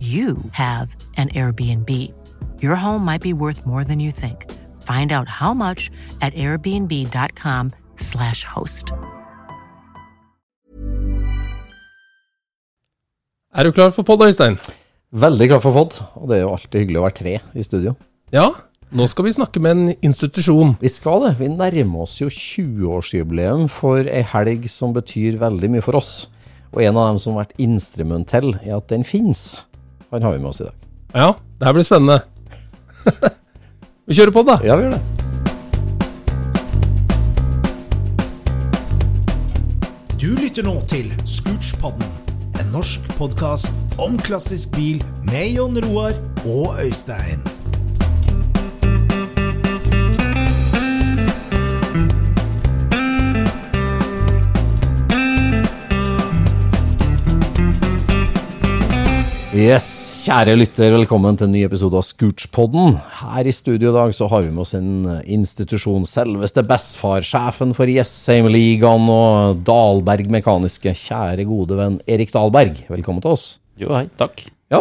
you have an Airbnb. Your home might be worth more than you think. Find out how much at airbnb.com/slash host. Er du klar for pod, Øystein? Veldig klar for pod, og det er jo alltid hyggelig å være tre i studio. Ja, nå skal vi snakke med en institusjon. Vi skal det. Vi nærmer oss jo 20-årsjubileum for ei helg som betyr veldig mye for oss. Og en av dem som har vært instrumentell i at den finnes, han har vi med oss i dag. Ja, det her blir spennende. vi kjører på, da. Ja, vi gjør det. Du lytter nå til Scootspodden, en norsk podkast om klassisk bil med Jon Roar og Øystein. Yes, kjære lytter, velkommen til en ny episode av Scootspodden. Her i studio i dag så har vi med oss en institusjon, selveste bestfarsjefen for Jessheim-ligaen og Dalberg Mekaniske. Kjære gode venn Erik Dalberg, velkommen til oss. Jo, hei, takk. Ja.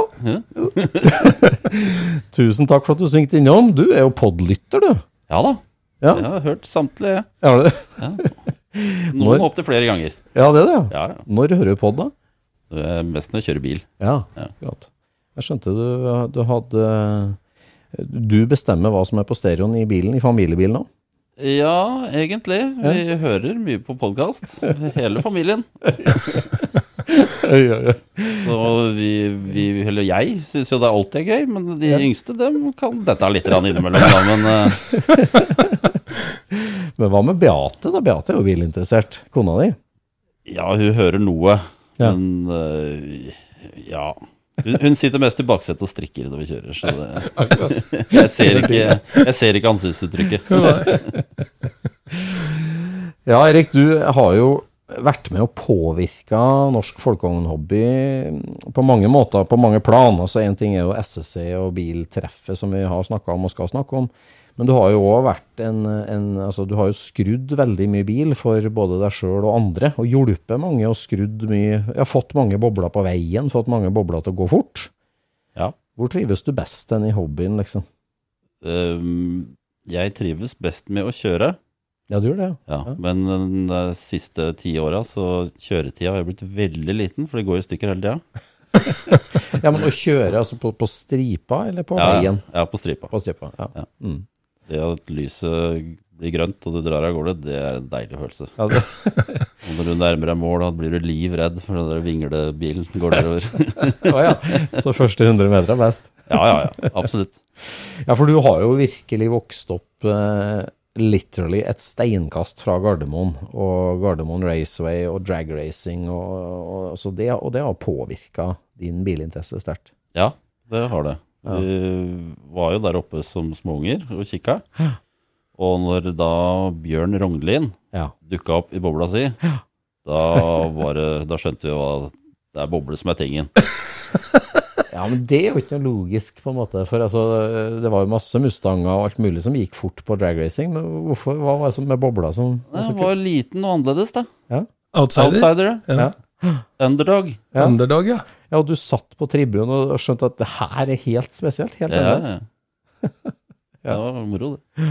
Tusen takk for at du svingte innom. Du er jo podlytter, du. Ja da. Ja. Jeg har hørt samtlige. Ja, det, Noen Når- opptil flere ganger. ja, det er det. ja. Ja, ja. Når hører du pod, da? Det er Mest når jeg kjører bil. Ja, Ja. akkurat. Jeg skjønte du, du hadde Du bestemmer hva som er på stereoen i bilen, i familiebilen nå? Ja, egentlig. Vi hører mye på podkast. Hele familien. Så vi, vi eller jeg, syns jo det alltid er gøy, men de yngste dem kan dette litt innimellom. Da, men eh, Men hva med Beate? da? Beate er jo bilinteressert. Kona di? ja, hun hører noe. Ja. Men eh, ja. Hun, hun sitter mest i baksetet og strikker når vi kjører, så det, jeg, ser ikke, jeg ser ikke ansiktsuttrykket. Ja, Erik, du har jo vært med og påvirka norsk folkevognhobby på mange måter, på mange plan. Altså Én ting er jo SSC og biltreffet som vi har snakka om og skal snakke om. Men du har jo òg vært en, en Altså, du har jo skrudd veldig mye bil for både deg sjøl og andre, og hjulpet mange og skrudd mye Ja, fått mange bobler på veien, fått mange bobler til å gå fort. Ja. Hvor trives du best enn i hobbyen, liksom? Um, jeg trives best med å kjøre, Ja, du gjør det, ja. men de siste ti åra så kjøretida har blitt veldig liten, for det går i stykker hele tida. Ja, men å kjøre altså på, på stripa eller på Ja, veien? ja, på stripa. På stripa, ja. Ja. Mm. Det at lyset blir grønt og du drar av gårde, det er en deilig følelse. Ja, Og når du nærmer deg mål, da blir du livredd for den der vinglebilen går nedover. oh, ja. Så første 100 meter er best. ja, ja, ja. Absolutt. Ja, for du har jo virkelig vokst opp uh, literally et steinkast fra Gardermoen og Gardermoen Raceway og drag racing, og, og, så det, og det har påvirka din bilinteresse sterkt. Ja, det har det. Vi var jo der oppe som småunger og kikka. Og når da Bjørn Rognlien Ja. dukka opp i bobla si, da, var det, da skjønte vi at det er boble som er tingen. Ja, men det er jo ikke noe logisk, på en måte. For altså, det var jo masse Mustanger og alt mulig som gikk fort på dragracing. Men hvorfor, hva var det som med bobla som var så Den var liten og annerledes, da. Ja. Outsider. Outsider, ja. Ja. Underdog. Ja. Underdog, ja. Ja, og du satt på tribunen og skjønte at det her er helt spesielt. Helt Ja, annerledes. ja. Det var moro, det.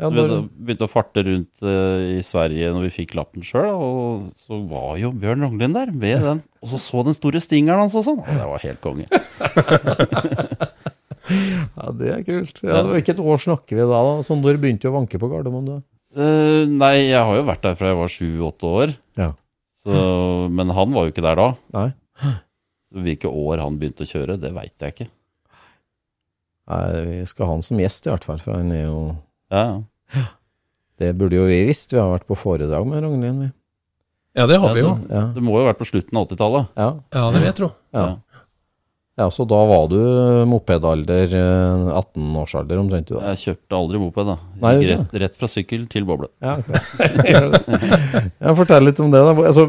Ja, når... vi begynte å farte rundt eh, i Sverige når vi fikk lappen sjøl, og så var jo Bjørn Ronglin der med den. Og så så den store stingeren hans og sånn. Og det var helt konge. ja, det er kult. Ja, hvilket år snakker vi da? da? Så når begynte du å vanke på Gardermoen? da? Uh, nei, jeg har jo vært der fra jeg var sju-åtte år. Ja. Så, men han var jo ikke der da. Nei. Så Hvilke år han begynte å kjøre, det veit jeg ikke. Nei, vi skal ha han som gjest i hvert fall, for han er jo Ja, Det burde jo vi visst, vi har vært på foredrag med Ragnhild. vi. Ja, det har vi jo. Ja, Det må jo ha vært på slutten av 80-tallet. ja, Ja, det vil jeg tro. ja. Ja, så da var du mopedalder, eh, 18-årsalder omtrent du da? Jeg kjøpte aldri moped, da. Nei, rett, rett fra sykkel til boble. Ja, okay. ja, fortell litt om det da. Altså,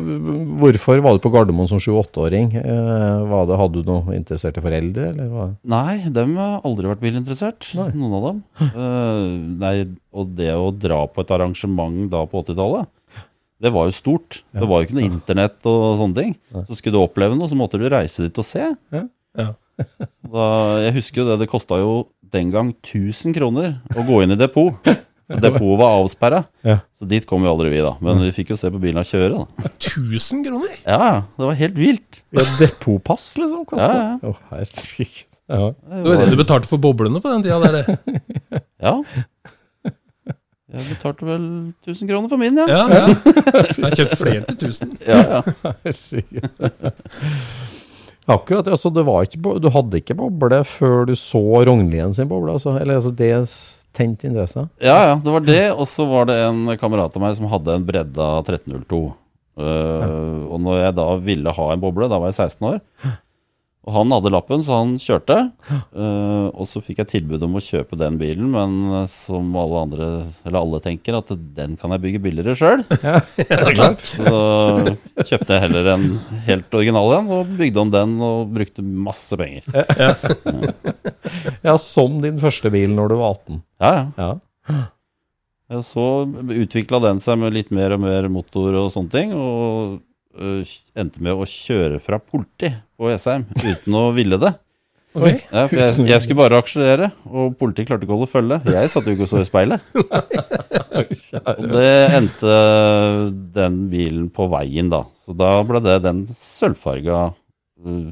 hvorfor var du på Gardermoen som 7-8-åring? Eh, hadde du noen interesserte foreldre, eller hva? Nei, dem har aldri vært bilinteressert. Nei. Noen av dem. Uh, nei, og det å dra på et arrangement da på 80-tallet, det var jo stort. Det var jo ikke noe internett og sånne ting. Så skulle du oppleve noe, så måtte du reise dit og se. Ja. Da, jeg husker jo det, det kosta jo den gang 1000 kroner å gå inn i depot. Depotet var avsperra, Ja. så dit kom jo aldri vi, da. Men vi fikk jo se på bilen kjøre, da. 1000 kroner? Ja, ja. Det var helt vilt. Ja, depotpass, liksom? Kosta. Ja, ja. Oh, herregud. Ja. Det var det du betalte for boblene på den tida der, det. Ja. Jeg betalte vel 1000 kroner for min, ja. Ja, ja. Jeg har kjøpt flere til 1000. ja, ja. Akkurat, altså det var ikke, du hadde ikke boble før du så Rognlien sin boble, altså, eller altså det tent interesse? Ja, ja, det var det. Og så var det en kamerat av meg som hadde en bredda 1302. Uh, Og når jeg da ville ha en boble, da var jeg 16 år, og han hadde lappen, så han kjørte. Uh, og så fikk jeg tilbud om å kjøpe den bilen, men uh, som alle andre, eller alle tenker, at den kan jeg bygge billigere sjøl. så kjøpte jeg heller en helt original en, og bygde om den og brukte masse penger. Ja, som din første bil når du var 18. Ja, ja. Ja. Ja, Så utvikla den seg med litt mer og mer motor og sånne ting, og endte med å kjøre fra politi på Esheim uten å ville det. Okay. Ja, for jeg, jeg skulle bare akselerere, og politiet klarte ikke å holde følge. Jeg satt jo ikke og så i speilet. Og det endte den bilen på veien, da. Så da ble det den sølvfarga uh,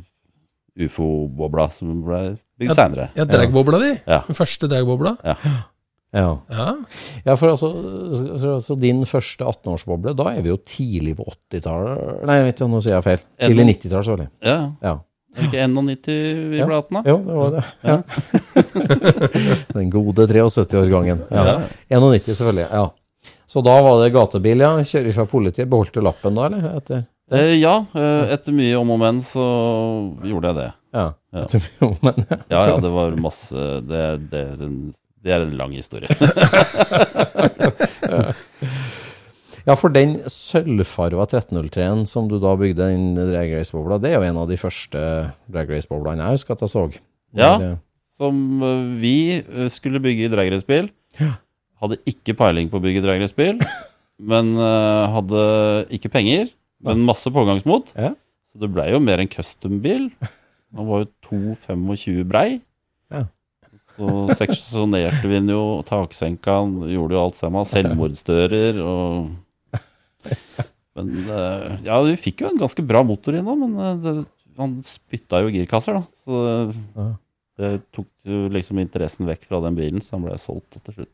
ufo-bobla som ble bygd seinere. Ja, dragbobla di. Ja. Den første dragbobla. Ja. Ja. ja, for altså, så, så din første 18-årsboble, da er vi jo tidlig på 80-tallet Nei, vet ikke, nå sier jeg feil. Tidlig 90-tall, selvfølgelig. Ja. Ja. Er det ikke 91 vi Ja. ble 18, da? Jo, det var det. Ja. Den gode 73-årgangen. Ja. Ja. 91, selvfølgelig. Ja. Så da var det gatebil, ja. Kjører fra politiet. Beholdt du lappen da, eller? Etter? Eh, ja, eh, etter mye om og men så gjorde jeg det. Ja. Ja. Etter, men, Ja, ja, det var masse Det, det, en, det er en lang historie. Ja, for den sølvfarva 1303-en som du da bygde inn drag race-bobla, det er jo en av de første drag race-boblene jeg husker at jeg så. Ja. Der, eh, Som eh, vi eh, skulle bygge i dragracebil. Hadde ikke peiling på å bygge dragracebil, men eh, hadde ikke penger, men masse pågangsmot. Ja. Så det blei jo mer en custom-bil. Den var jo 2,25 brei. Ja. Så seksjonerte vi den jo, taksenka den, gjorde jo alt sammen. Selvmordsdører og Men eh, ja, vi fikk jo en ganske bra motor nå, men eh, det, han spytta jo girkasser, da. Så det, det tok jo liksom interessen vekk fra den bilen, så han ble solgt til slutt.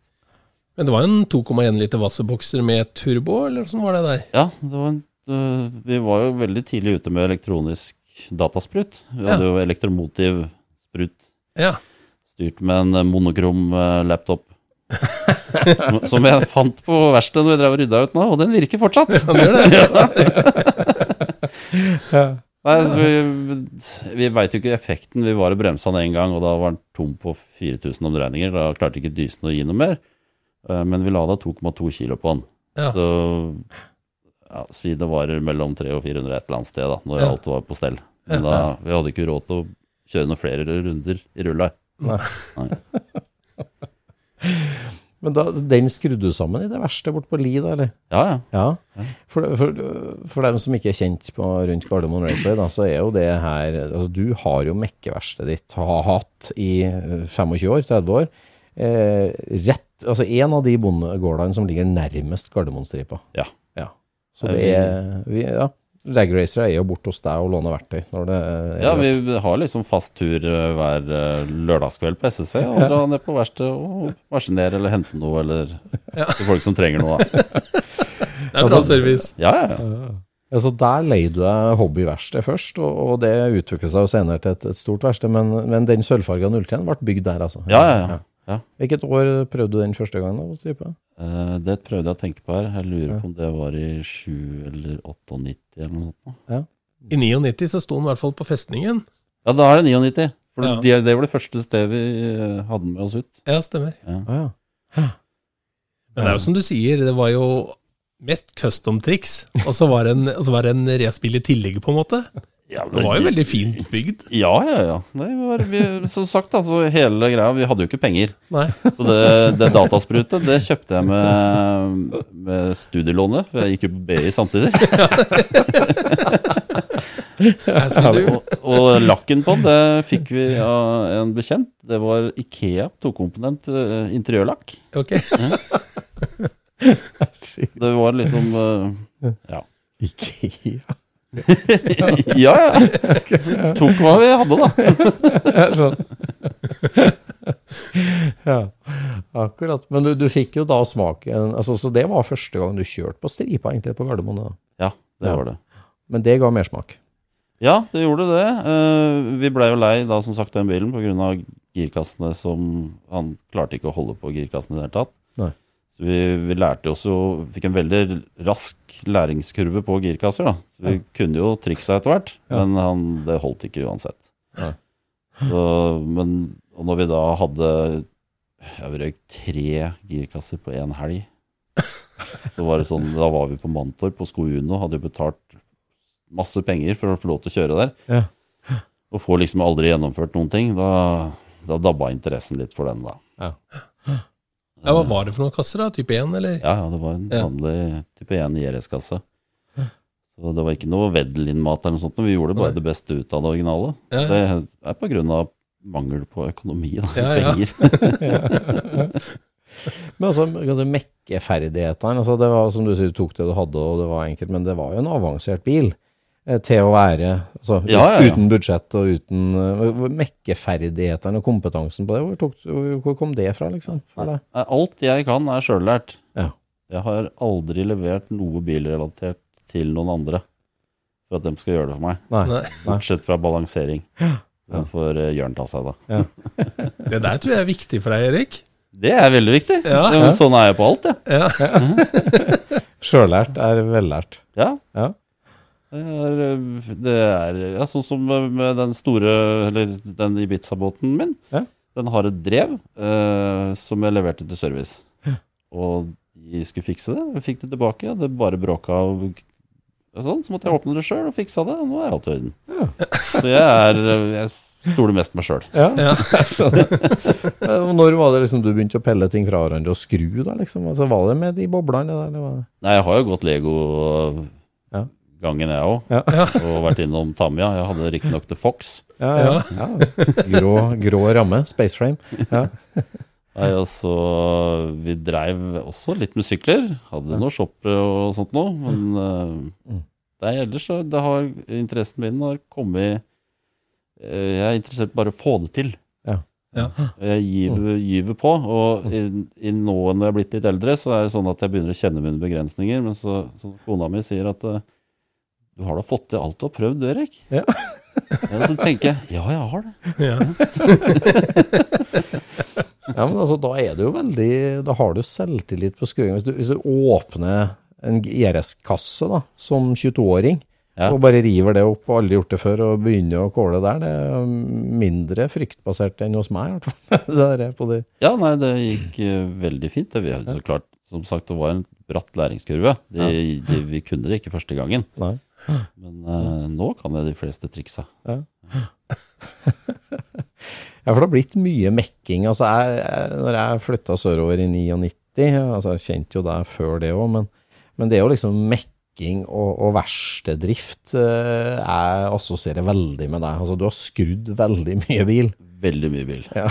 Men det var en 2,1 liter Vassebokser med turbo, eller åssen var det der? Ja, det var en, øh, vi var jo veldig tidlig ute med elektronisk datasprut. Vi Ja. hadde jo elektromotiv sprut Ja. Styrt med en eh, monokrom eh, laptop. som, som jeg fant på verkstedet når jeg drev og rydda ut nå, og den virker fortsatt! Det. Nei, så vi vi veit jo ikke effekten. Vi var og bremsa den én gang, og da var den tom på 4000 omdreininger. Da klarte ikke dysen å gi noe mer. Eh, Men vi la da 2,2 kilo på den. Ja. Så ja, si det var mellom 300 og 400 et eller annet sted, da, når Ja. alt var på stell. Men da, vi hadde ikke råd til å kjøre noen flere runder i rull her. Nei. Nei. Men da, den skrudde du sammen i det verste bort på Li, da, eller? Ja, ja. Ja. For, for, for dem som ikke er kjent på, rundt Gardermoen Raceway, da, så er jo det her altså Du har jo mekkeverkstedet ditt, har hatt i eh, 25 år, 30 år. Eh, rett, altså En av de bondegårdene som ligger nærmest Gardermoenstripa. Ja. Ja. Så det er vi, ja. Rag Racer er jo borte hos deg og låner verktøy. Når det er, Ja, vi har liksom fast tur eh, hver eh, lørdagskveld på SSC og dra ned på verkstedet og maskinere eller hente noe, eller til folk som trenger noe. Da. Det er bra service. Ja, ja, ja. Altså Der leide du deg hobbyverksted først, og, og det utviklet seg jo senere til et, et stort verksted. Men, men den sølvfarga 03 ble bygd der, altså? Ja, ja, ja. Ja. Hvilket år prøvde du den første gangen? da, på? Eh, Det prøvde jeg å tenke på her. Jeg lurer på om det var i 7 eller 98 eller noe sånt. Ja. I 99 så sto den i hvert fall på festningen. Ja, da er det 99. For Ja. det, det var det første stedet vi eh, hadde med oss ut. Ja, stemmer. Ah, ja. Men det er jo som du sier, det var jo mest custom-triks, og så var det en, var det en respill i tillegg, på en måte. Ja, Det var jo veldig fint bygd. Ja, ja, ja. Det var, vi, som sagt, altså, hele greia Vi hadde jo ikke penger. Nei. Så det, det datasprutet, det kjøpte jeg med, med studielånet, for jeg gikk jo på BI samtidig. Og, og lakken på den, det fikk vi av en bekjent. Det var Ikea tokomponent eh, interiørlakk. ok. Det var liksom eh, Ja. Ikea. Ja, ja. Tok hva vi hadde, da. sånn. ja, akkurat. Men du, du fikk jo da smaken altså, Så det var første gang du kjørte på stripa egentlig på Gardermoen? da. Ja, det Ja. var det. Men det ga mersmak? Ja, det gjorde det. Uh, vi blei jo lei da, som sagt, den bilen pga. girkassene som Han klarte ikke å holde på girkassene i det hele tatt. Nei. Så vi, vi lærte oss jo Fikk en veldig rask læringskurve på girkasser, da. Så vi kunne jo triksa etter hvert, Ja. men han, det holdt ikke uansett. Ja. Så, men og når vi da hadde Jeg vil røyk tre girkasser på én helg. Så var det sånn, Da var vi på Mantorp på Skouno, hadde jo betalt masse penger for å få lov til å kjøre der. Ja. Og får liksom aldri gjennomført noen ting. Da, da dabba interessen litt for den, da. Ja. Ja, hva var det for noen kasser, da? Type 1, eller? Ja, ja, det var en vanlig type 1 IRS-kasse. Så det var ikke noe Wedelin-mat eller noe sånt, men vi gjorde bare Nei. det beste ut av det originale. Ja, Det er på grunn av mangel på økonomi, da. Ja, ja. Penger. Men altså, altså mekkeferdighetene altså Det var som du sier, du tok det du hadde, og det var enkelt, men det var jo en avansert bil. Eh, Til å være altså, Ja, ja, ja. uten budsjett og uten uh, Mekkeferdighetene og kompetansen på det, hvor, tok, hvor hvor kom det fra, liksom? For deg? Alt jeg kan, er sjøllært. Ja. Jeg har aldri levert noe bilrelatert til noen andre for at de skal gjøre det for meg. Nei. Nei. Bortsett fra balansering. Den får uh, Jørn ta seg, da. Det der tror jeg er viktig for deg, Erik. Det er veldig viktig. Sånn er jeg på alt, jeg. Ja. Sjøllært er vellært. Ja. Ja. Det er, eh, det er ja, sånn som med den store, eller den Ibiza-båten min. Ja. Den har et drev eh, som jeg leverte til service. Og de skulle fikse det. Jeg fikk det tilbake. Det bare bråka og sånn. Så måtte jeg åpne det sjøl og fiksa det. Og nå er alt i orden. Så jeg er Jeg stoler mest på meg sjøl. Ja, Ja. Eh, og Når var det liksom du begynte å pelle ting fra hverandre og skru, da? liksom? Altså, Var det med de boblene? Der, eller var det? Nei, jeg har jo gått Lego Ja. Gangen, jeg òg. Ja. Og vært innom Tamiya. Jeg hadde riktignok til Fox. Ja, ja. ja. Grå, grå ramme. Spaceframe. Ja. Nei, altså, vi dreiv også litt med sykler. Hadde noe shoppere og sånt noe. Men uh, det er ellers så det har interessen min har kommet uh, Jeg er interessert bare å få det til. Ja. Ja. Jeg gyver, gyver på. Og i, i nå når jeg er blitt litt eldre, så er det sånn at jeg begynner å kjenne mine begrensninger. Men så, så kona mi sier at eh, du har da fått til alt du har prøvd, du, Erik. Ja. Ja, så tenker jeg ja, jeg har det. Ja. Ja, men altså, da er det jo veldig Da har du selvtillit på skruingen. Hvis du, hvis du åpner en IRS-kasse da, som 22-åring, Ja. og bare river det opp, og aldri gjort det før, og begynner å kåle der, det er mindre fryktbasert enn hos meg, i hvert fall. Det der på det. Ja, nei, det gikk eh, veldig fint. Det, vi, så klart, som sagt, det var en bratt læringskurve. Det, det, vi kunne det ikke første gangen. Nei. Men uh, nå kan jeg de fleste triksa. Ja, for det har blitt mye mekking. Altså, jeg, jeg, når jeg flytta sørover i 99, altså jeg kjente jo deg før det òg, men, men det er jo liksom mekking og, og verkstedrift uh, jeg assosierer veldig med deg. Altså, du har skrudd veldig mye bil. Veldig mye bil. Ja.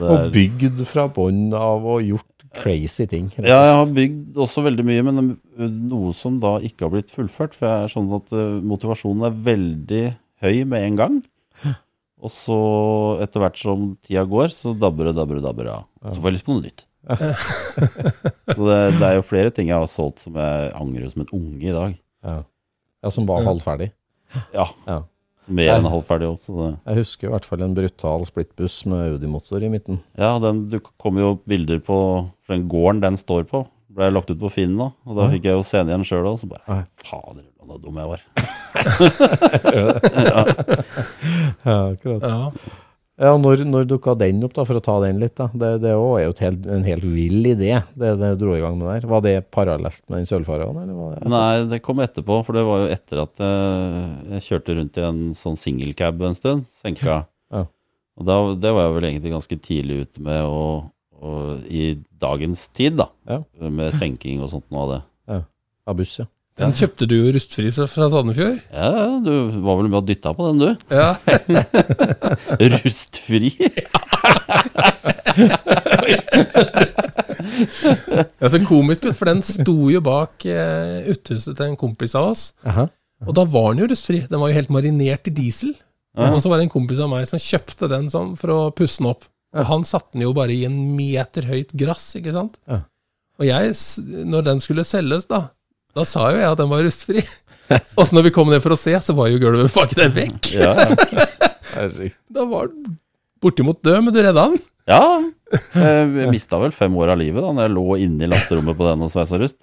Er... Og bygd fra bånn av og gjort crazy ting. rett Ja, jeg har bygd også veldig mye, men eh, noe som da ikke har blitt fullført. For jeg er sånn at eh, motivasjonen er veldig høy med en gang. Og så etter hvert som tida går, så dabber det, dabber det, dabber det av. Så får jeg lyst på noe nytt. så det, det er jo flere ting jeg har solgt som jeg angrer som en unge i dag. Ja. ja, som var halvferdig. Ja. Ja. Mer enn halvferdig også. Det. Jeg husker i hvert fall en brutal splittbuss med Audi-motor i midten. Ja, den, du kommer jo bilder på den gården den står på. Ble lagt ut på Finn nå, og da fikk jeg jo scenen igjen sjøl òg. Så bare Fader, så dum jeg var. Ja, akkurat. Ja. Ja, når, når dukka den opp, da, for å ta den litt? da? Det, det er jo et helt, en helt vill idé, det det dro i gang med der. Var det parallelt med den sølvfaraen, eller? Det? Nei, det kom etterpå, for det var jo etter at jeg, jeg kjørte rundt i en sånn singelcab en stund, senka. Ja. Og da, det var jeg vel egentlig ganske tidlig ute med, og, og i dagens tid, da, Ja. med senking og sånt noe av det. Av buss, ja. Den kjøpte du jo rustfri fra Sandefjord. Ja, du var vel med og dytta på den, du. Ja. Rustfri. Det er så komisk, for den sto jo bak eh, uthuset til en kompis av oss. Aha. Og da var den jo rustfri. Den var jo helt marinert i diesel. Og så var det en kompis av meg som kjøpte den sånn for å pusse den opp. Og han satte den jo bare i en meter høyt grass, ikke sant? Ja. Og jeg, når den skulle selges, da, da sa jo jeg at den var rustfri. Og så når vi kom ned for å se, så var jo gulvet baki der vekk. Ja, ja. Da var den bortimot død, men du redda den. ja. Jeg mista vel fem år av livet da når jeg lå inne i lasterommet på den og sveisa rust.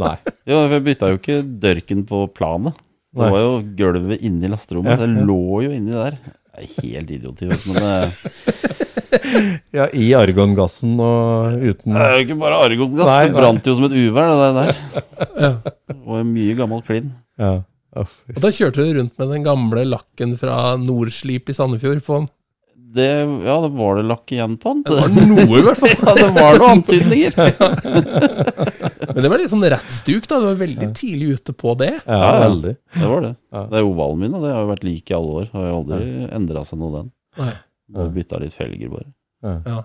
Nei. Jo, jeg bytta jo ikke dørken på planet. Det var jo gulvet inni lasterommet. Det lå jo inni der. Det er helt idioti, vet du. Men det, Ja, i argongassen og uten det er jo ikke bare argongass. Nei, Det brant jo som et uvær, det der. Ja. Og mye gammel klin. Ja. Oh. Og da kjørte du rundt med den gamle lakken fra Nordslip i Sandefjord på den. Det, ja, det var det lakk igjen på den. Det var noe, i hvert fall. Ja, det var noen antydninger. Men det var litt sånn rett stuk, da. Du var veldig tidlig ute på det. Ja, Ja, ja. veldig. Det var det. Ja. Det er ovalen min, og det har jo vært lik i alle år. Har jo aldri endra seg noe, den. Nei. Bare bytta litt felger, bare. Ja.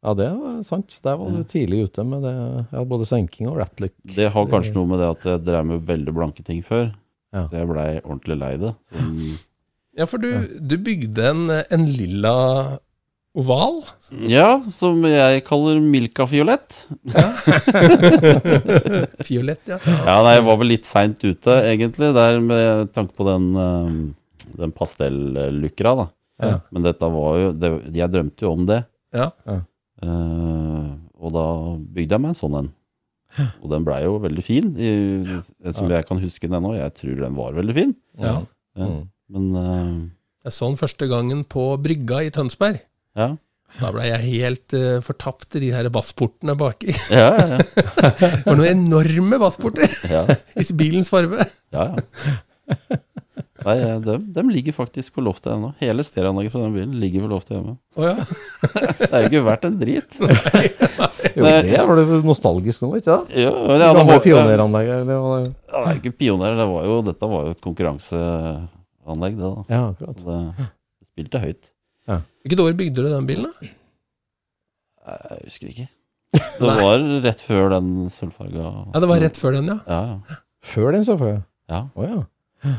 Ja, det var sant. Der var du tidlig ute med det. Ja, både senking og rattlook. Det har kanskje noe med det at jeg drev med veldig blanke ting før. Ja. Så jeg blei ordentlig lei det. Sånn, Ja, for du, du bygde en, en lilla oval. ja, som jeg kaller Milka Fiolett. Fiolett, ja. Ja, nei, jeg var vel litt seint ute, egentlig, der med tanke på den, eh, den pastellukra, da. Ja. Men dette var jo det, Jeg drømte jo om det. Ja. Eh, og da bygde jeg meg en sånn en. Og den blei jo veldig fin, i, som jeg kan huske den ennå. Jeg tror den var veldig fin. ja. Ja. Mm. Men uh... Jeg så den første gangen på brygga i Tønsberg. ja. Da ble jeg helt uh, fortapt i de her bassportene baki. Ja, ja, ja. Det var noen enorme bassporter ja. i bilens farve. Ja, ja. Nei, de, de, ligger faktisk på loftet ennå. Hele stereoanlegget fra den bilen ligger på loftet hjemme. Oh, ja. Det er jo ikke verdt en drit. Jo, det var det nostalgisk nå, ikke sant? Ja, Det ja, det var- pioneranlegget, eller hva det var er ikke pioner, det var jo, dette var jo et konkurranseanlegg, det da. Ja, akkurat. Så det, det spilte høyt. Hvilket år bygde du den bilen, da? Jeg husker ikke. Det var rett før den sølvfarga Ja, Det var rett før den, ja. Ja, ja. Før den, sølvfarga? ja. Oh, ja.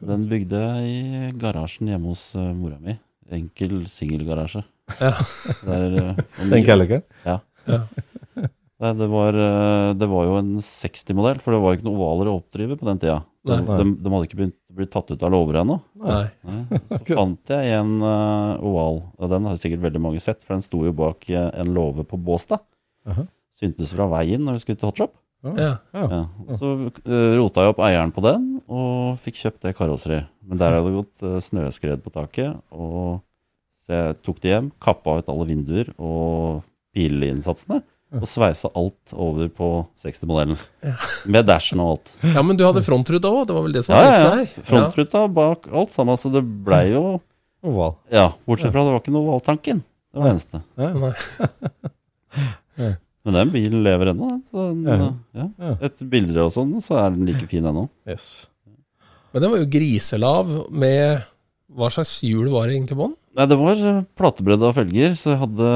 Den bygde jeg i garasjen hjemme hos uh, mora mi. Enkel singelgarasje. Ja. Der, og Den Ja. Calican? Nei, det var, uh, det var jo en 60-modell, for det var jo ikke noen ovaler å oppdrive på den tida. De, de, de hadde ikke begynt å bli tatt ut av låver ennå. Nei. Nei, Så fant jeg en uh, oval, og den har sikkert veldig mange sett, for den sto jo bak uh, en låve på Båstad. Aha. Syntes fra veien når vi skulle til Hotshop. Ja. Ja. Ja. Så uh, rota jeg opp eieren på den, og fikk kjøpt det karosseriet. Men der hadde det gått eh, snøskred på taket, og så jeg tok det hjem, kappa ut alle vinduer og pileinnsatsene. Og sveisa alt over på 60-modellen. Med dashen og alt. Ja, men du hadde frontruta òg, det var vel det som Ja, var ja, ja, ja. Frontruta bak alt sammen. Så det blei jo Oval. Ja, bortsett fra det var ikke noe valgtanken. Det var det eneste. Ja. Nei. Men den bilen lever ennå. Ja. Etter bilder og sånn, så er den like fin ennå. Yes. Men den var jo griselav med Hva slags hjul var det egentlig på den? Nei, det var eh, platebredde av felger, så jeg hadde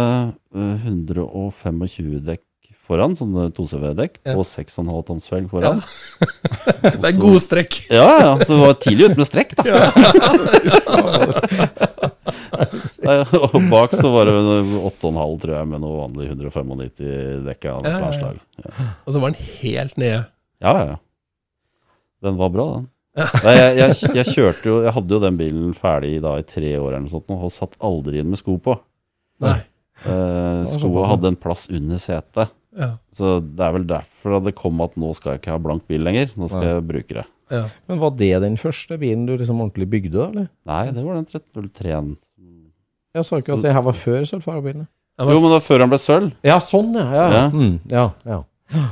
eh, 125 dekk foran, sånne 2CV-dekk, Ja. og 6,5 toms felg foran. Det er god strekk. Ja, ja, så det var tidlig ute med strekk, da. Nei, og bak så var det 8,5, tror jeg, med noe vanlig 195 dekk av et Ja, ja, ja. Ja. Og så var den helt nede. Ja, ja, ja. Den var bra, den. Nei, jeg, jeg, jeg kjørte jo Jeg hadde jo den bilen ferdig da i tre år eller noe sånt, og satt aldri inn med sko på. Nei. Eh, skoa hadde en plass under setet. Ja. Så det er vel derfor det kom at nå skal jeg ikke ha blank bil lenger. Nå skal Ja. jeg bruke det. Ja. Men var det den første bilen du liksom ordentlig bygde, da? eller? Nei, det var den 1303-en. Jeg sa ikke at det her var før sølvfargebilen. Var... Jo, men det var før han ble sølv. Ja, sånn, ja. Ja, Ja. Mm, ja, ja.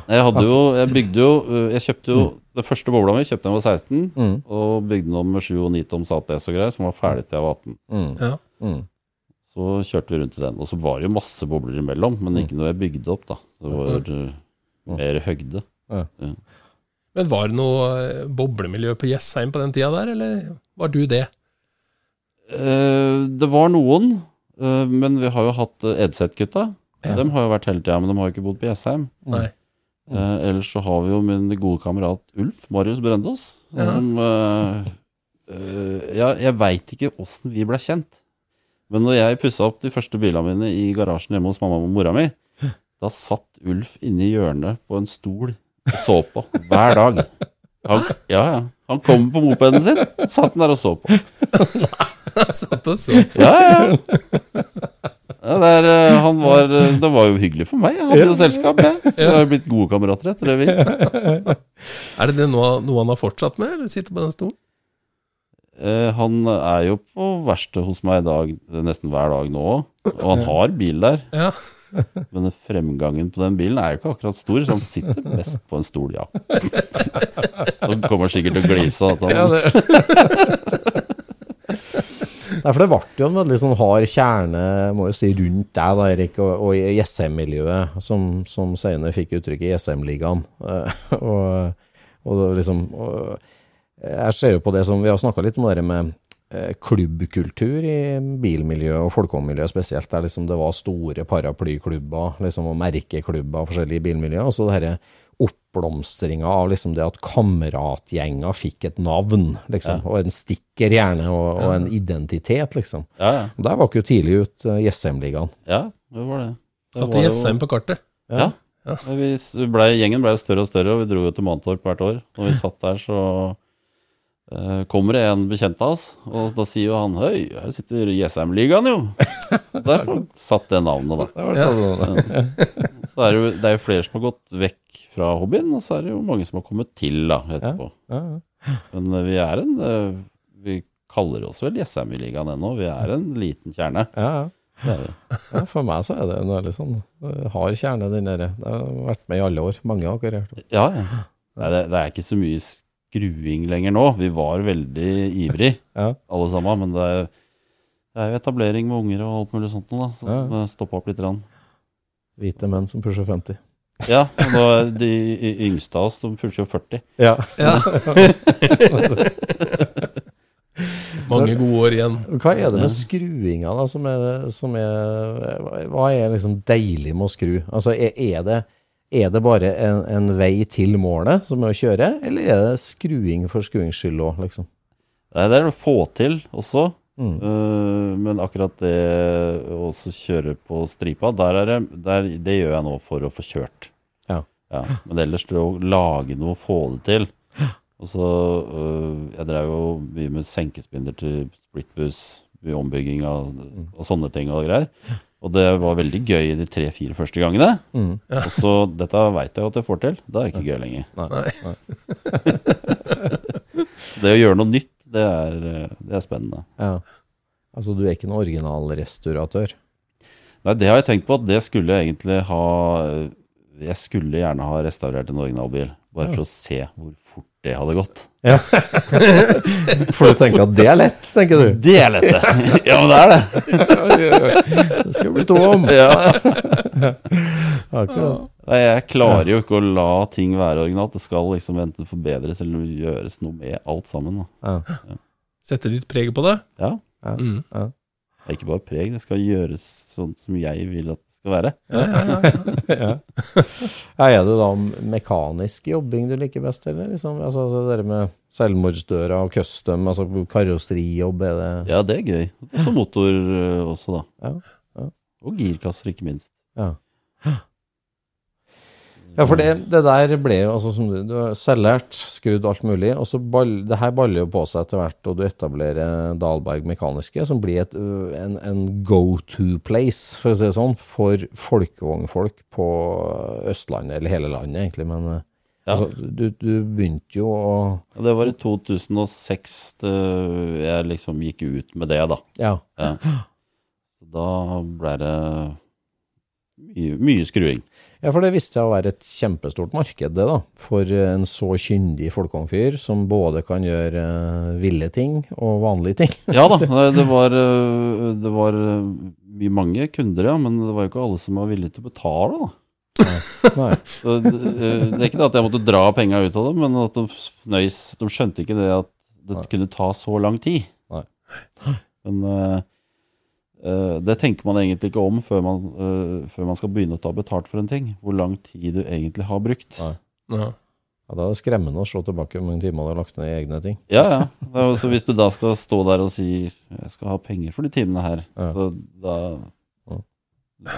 Jeg hadde jo Jeg bygde jo øh, Jeg kjøpte jo Den første bobla mi kjøpte jeg da jeg var 16, Mm, og bygde den om med 7 og 9 toms ATS og greier, som var ferdig til jeg var 18. mm, Ja. mm. Så kjørte vi rundt i den. Og så var det jo masse bobler imellom, men ikke noe jeg bygde opp, da. Det var øh, mer høgde. Men var det noe eh, boblemiljø på Jessheim på den tida der, eller var du det? Eh, det var noen, eh, men vi har jo hatt Edseth-gutta. Ja. Dem har jo vært hele tida, men de har jo ikke bodd på Jessheim. Nei. Eh, ellers så har vi jo min gode kamerat Ulf Marius Brendås. Ja. Som eh, eh, jeg jeg veit ikke åssen vi ble kjent. Men når jeg pussa opp de første bilene mine i garasjen hjemme hos mamma og mora mi, da satt Ulf inne i hjørnet på en stol og så på hver dag. Han, ja, ja. Han kom på mopeden sin, satt den der og så på. Satt og så på. Ja, ja. ja det, er, eh, han var, eh, det var jo hyggelig for meg. Jeg hadde jo selskap, jeg. Så vi har blitt gode kamerater etter det, vi. Er det, det noe, noe han har fortsatt med, eller sitter på den stolen? Eh, han er jo på verkstedet hos meg i dag nesten hver dag nå òg, og han har bil der. Ja. Men fremgangen på den bilen er jo ikke akkurat stor, så han sitter best på en stol, ja. Han kommer sikkert til å glise. av ja, det. Nei, for det ble jo en veldig sånn hard kjerne, må jo si, rundt deg, da, Erik, og, og i SM-miljøet, som, som senere fikk uttrykket Jessheim-ligaen. Eh, og, og liksom og, Jeg ser jo på det som Vi har snakka litt om det med klubbkultur i bilmiljøet og folkehåndmiljøet spesielt, der liksom det var store paraplyklubber liksom, og merkeklubber og forskjellige bilmiljøer. Og så denne oppblomstringa av liksom det at kameratgjenger fikk et navn, liksom, og en stikker gjerne, og, og en identitet, liksom. ja, ja. Og Der var ikke jo tidlig ut uh, Jessheim-ligaen. ja, det var det. det Satte Jessheim på kartet. Ja. ja. vi ble, gjengen ble større og større, og vi dro jo til Mantorp hvert år. Når vi satt der, så eh, kommer det en bekjent av oss, og da sier jo han Høy, her sitter Jessheim-ligaen, jo. Derfor satt det navnet, da. Ja. Så er det, jo, det er jo flere som har gått vekk fra hobbyen, og så er det jo mange som har kommet til da, etterpå. Men eh, vi er en eh, Vi kaller oss vel Jessheim-ligaen ennå. Vi er en liten kjerne. Ja, for meg så er det en veldig sånn hard kjerne, den der. Det har vært med i alle år. Mange har operert. Ja, ja. Nei, det, det er ikke så mye skruing lenger nå. Vi var veldig ivrig, Ja. alle sammen. Men det er, det er jo etablering med unger og alt mulig sånt nå, da. Så Ja. ja. stoppa opp litt. Rann. Hvite menn som pusher 50. Ja, og nå er de yngste av oss de pusher jo 40. Ja. Ja. Mange gode år igjen. Hva er det med skruinga, da, som er, som er Hva er liksom deilig med å skru? Altså, er, er, det, er det bare en, en vei til målet, som er å kjøre, eller er det skruing for skruings skyld òg, liksom? Nei, det er å få til også. Mm. Uh, men akkurat det å kjøre på stripa, der er det, der, det gjør jeg nå for å få kjørt. Ja. Ja, men ellers det å lage noe, få det til. Og så, uh, Jeg drev jo mye med senkespinder til splittbuss, ombygging av, og sånne ting og greier. Og det var veldig gøy de tre-fire første gangene. Mm. Og så dette veit jeg jo at jeg får til. Da er det ikke gøy lenger. Nei. Nei. det å gjøre noe nytt, det er, det er spennende. Ja. Altså, du er ikke en originalrestauratør? Nei, det har jeg tenkt på at det skulle jeg egentlig ha Jeg skulle gjerne ha restaurert en originalbil, bare for å se hvor fort det hadde gått. Ja. For du tenker at det er lett, tenker du? Det er lett, det. Ja, men det er det. Det skal bli to om. Ja. Akkurat. Nei, jeg klarer jo ikke å la ting være originalt. Det skal liksom enten forbedres eller gjøres noe med alt sammen. Da. Ja. Sette ditt preg på det. Ja. Ja. Mm. Ja. Det er ikke bare preg, det skal gjøres sånn som jeg vil at skal være. Ja, ja, ja. ja. ja. Er det da mekanisk jobbing du liker best, eller? Liksom, altså, det der med selvmordsdøra og custom, altså karosserijobb, er det Ja, det er gøy. Og så motor øh, også, da. Ja, ja. Og girkasser, ikke minst. Ja. Ja, for det, det der ble jo altså som du, du har selvlært, skrudd alt mulig, og så ball, det her baller jo på seg etter hvert, og du etablerer Dahlberg Mekaniske, som blir et, en, en go-to place, for å si det sånn, for folkevognfolk på Østlandet, eller hele landet egentlig, men Ja. altså, du, du begynte jo å Ja, det var i 2006 det, jeg liksom gikk ut med det, da. Ja. Ja. Da ble det mye, mye skruing. Ja, for det viste seg å være et kjempestort marked, det da, for en så kyndig folkevognfyr som både kan gjøre eh, ville ting og vanlige ting. Ja da, det var, øh, det var mange kunder, ja, men det var jo ikke alle som var villige til å betale, da. Nei. Nei. det, det er ikke det at jeg måtte dra penga ut av dem, men at de nøys De skjønte ikke det at det Nei. kunne ta så lang tid. Nei. Men det tenker man egentlig ikke om før man, øh, før man skal begynne å ta betalt for en ting. Hvor lang tid du egentlig har brukt. Nei. Ja. Ja, da er det skremmende å se tilbake hvor mange timer du har lagt ned i egne ting. Ja, ja. Så hvis du da skal stå der og si 'jeg skal ha penger for de timene her', Ja. så da Ja.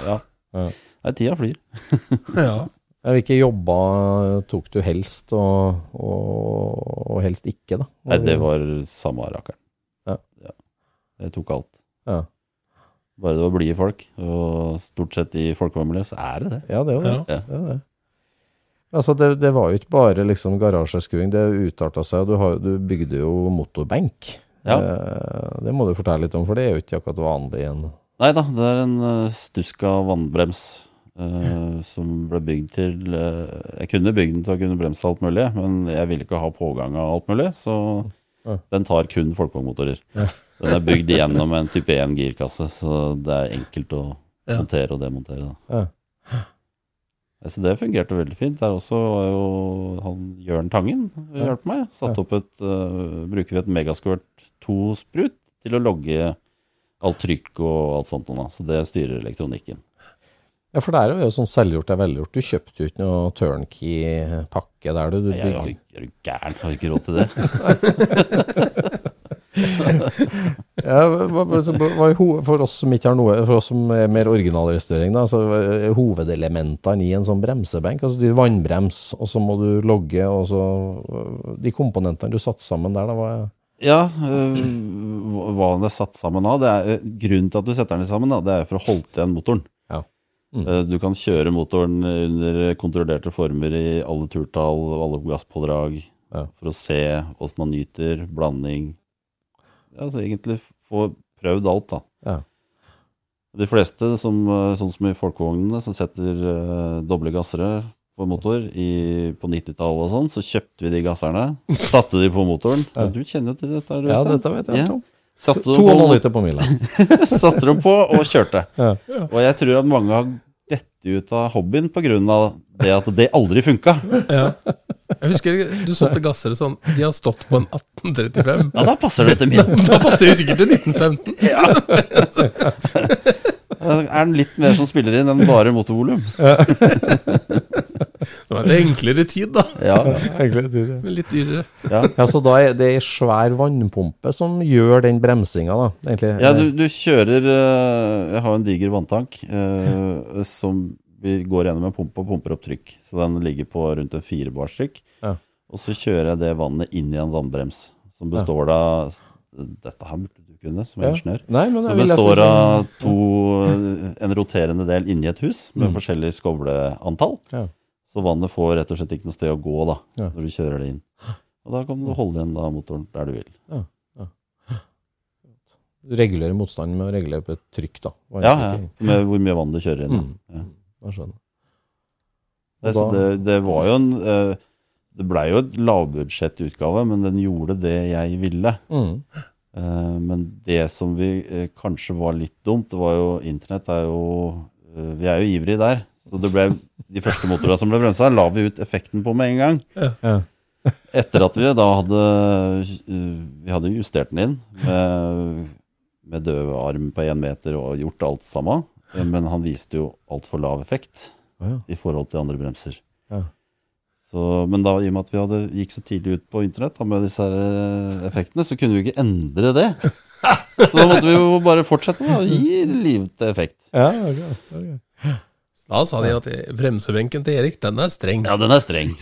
Ja. Ja. Nei, tida flyr. ja. Ja, Hvilke jobber tok du helst, og, og, og helst ikke, da? Nei, det var samme rakkeren. Ja. Jeg tok alt. Ja, Bare det var blide folk, og stort sett i folkevognmiljøet, så er det det. ja det er det. Ja. det, er det. Altså, det, det var jo ikke bare liksom garasjeskuing, det utarta seg. Du, har, du bygde jo motorbenk. Ja. Det, det må du fortelle litt om, for det er jo ikke akkurat vanlig en Nei da, det er en uh, Stuska vannbrems uh, som ble bygd til uh, Jeg kunne bygd den til å kunne bremse alt mulig, men jeg ville ikke ha pågang av alt mulig, så. Den tar kun folkevognmotorer. Den er bygd gjennom en type 1 girkasse, så det er enkelt å montere og demontere. Da. Så det fungerte veldig fint. Der også var jo han Jørn Tangen hjalp meg. Satt opp et uh, Bruker vi et Megasquirt 2-sprut til å logge alt trykk og alt sånt. Da. Så det styrer elektronikken. Ja, for der er jo sånn selvgjort er velgjort. Du kjøpte jo ikke noe turnkey-pakke der, du. du Jeg er, jo du gæren? Har ikke råd til det. Ja, for oss som ikke har noe, for oss som er mer originalrestaurering, da, så er hovedelementene i en sånn bremsebenk, altså du vannbrems, og så må du logge, og så de komponentene du satte sammen der, da, hva er Ja, øh, hva den er satt sammen av det er, Grunnen til at du setter den sammen, da, det er for å holde igjen motoren. Mm. Eh, Du kan kjøre motoren under kontrollerte former i alle turtall og alle gasspådrag Ja. for å se åssen man nyter, blanding altså Egentlig få prøvd alt, da. Ja. De fleste, som, eh, sånn som i folkevognene, som setter uh, doble gassere på motor i, på 90-tallet og sånn, så kjøpte vi de gasserne, satte de på motoren. Ja, du kjenner jo til dette, her, Ja, dette vet jeg. Ja. Satte To og en liter på mila. satte dem på og kjørte. Ja. Og jeg tror at mange har dette ut av hobbyen av det at det aldri funka. ja. Jeg husker du solgte gassere sånn De har stått på en 1835. Ja, da passer det til min. Da passer det sikkert til 1915. Ja. Er den litt mer som spiller inn enn bare motorvolum? Det var en enklere tid, da. Ja, enklere tid, ja. Men litt dyrere. ja. Ja, så da er det ei svær vannpumpe som gjør den bremsinga, da, egentlig. ja du, du kjører eh, Jeg har en diger vanntank eh, som vi går gjennom en pumpe og pumper opp trykk. Så den ligger på rundt en fire bars trykk. Ja. Og så kjører jeg det vannet inn i en vannbrems, som består av Dette her burde du kunne, som Ja. ingeniør. Nei, men Som består av to, en roterende del inni et hus med Mm. forskjellig skovleantall. Ja. Så vannet får rett og slett ikke noe sted å gå da, Ja. når du kjører det inn. Og da kan du holde igjen da motoren der du vil. Du regulerer motstanden med å regulere på et trykk, da. Ja, ja. Med hvor mye vann du kjører inn. Mm. Ja. Jeg skjønner. Det, så det, det var jo en eh, Det blei jo et lavbudsjettutgave, men den gjorde det jeg ville. Mm. Eh, men det som vi eh, kanskje var litt dumt, det var jo Internett er jo Vi er jo ivrige der. Så det ble de første motorene som ble bremsa, la vi ut effekten på med en gang. Ja. Etter at vi da hadde Vi hadde justert den inn med, med død arm på én meter og gjort alt sammen. Men han viste jo altfor lav effekt ja. i forhold til andre bremser. Ja. Så, men da, i og med at vi hadde, gikk så tidlig ut på internett da, med disse her eh, effektene, så kunne vi ikke endre det. Så da måtte vi jo bare fortsette å gi liv til effekt. Ja, okay, ok. Da sa de at bremsebenken til Erik, den er streng. Ja, den er streng.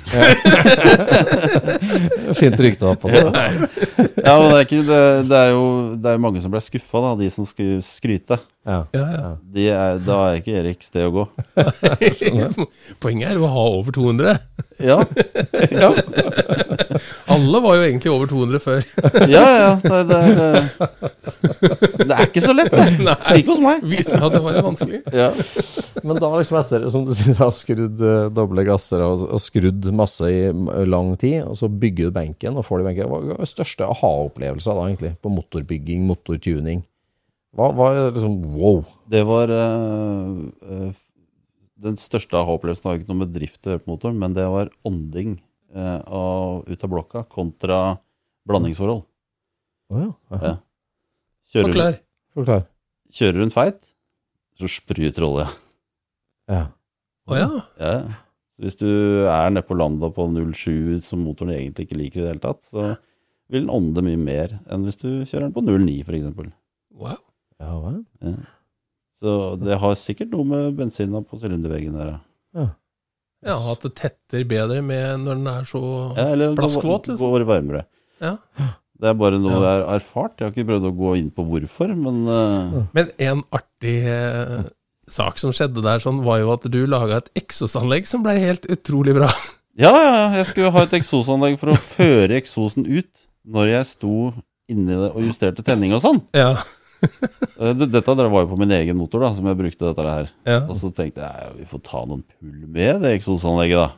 Fint rykte å ha på seg. Ja, men det er, ikke, det, det er jo det er mange som ble skuffa, da, de som skulle skryte. Ja. Ja, ja. De er, da er ikke Erik sted å gå. Poenget er å ha over 200. Ja, Alle var jo egentlig over 200 før. ja, ja det, det, er, eh, det er ikke så lett, det. Ikke hos meg. Viste at det var vanskelig. Ja. Men da liksom etter, som du sier, har skrudd eh, doble gasser og, og skrudd masse i lang tid, og så bygger du benken og får du benken. Hva er den største aha-opplevelse da egentlig, på motorbygging, motortuning? Hva var liksom wow? Det var eh, Den største aha-opplevelsen har ikke noe med drift å gjøre på motoren, men det var ånding eh, av, ut av blokka kontra blandingsforhold. Oh, ja. ja. Kjører, Forklar. Forklar. kjører du feit, så spruter olje. Ja. Å ja. Ja. Så hvis du er nede på landa på 07 som motoren egentlig ikke liker i det hele tatt, så vil den ånde mye mer enn hvis du kjører den på 09 f.eks. Wow. Ja ja. Så det har sikkert noe med bensina på sylinderveggen der, ja. Ja, at det tetter bedre med når den er så Ja, eller Plaskvåt, liksom. går varmere. Ja. Det er bare noe Ja. jeg har erfart. Jeg har ikke prøvd å gå inn på hvorfor, men uh... Men en artig eh, sak som skjedde der, sånn, var jo at du laga et eksosanlegg som ble helt utrolig bra. ja, ja, ja, jeg skulle ha et eksosanlegg for å føre eksosen ut når jeg sto inni det og justerte tenning og sånn. Ja. Eh, det- Dette var jo på min egen motor, da, som jeg brukte dette her. ja. Og så tenkte jeg ja, vi får ta noen pull med det eksosanlegget, da.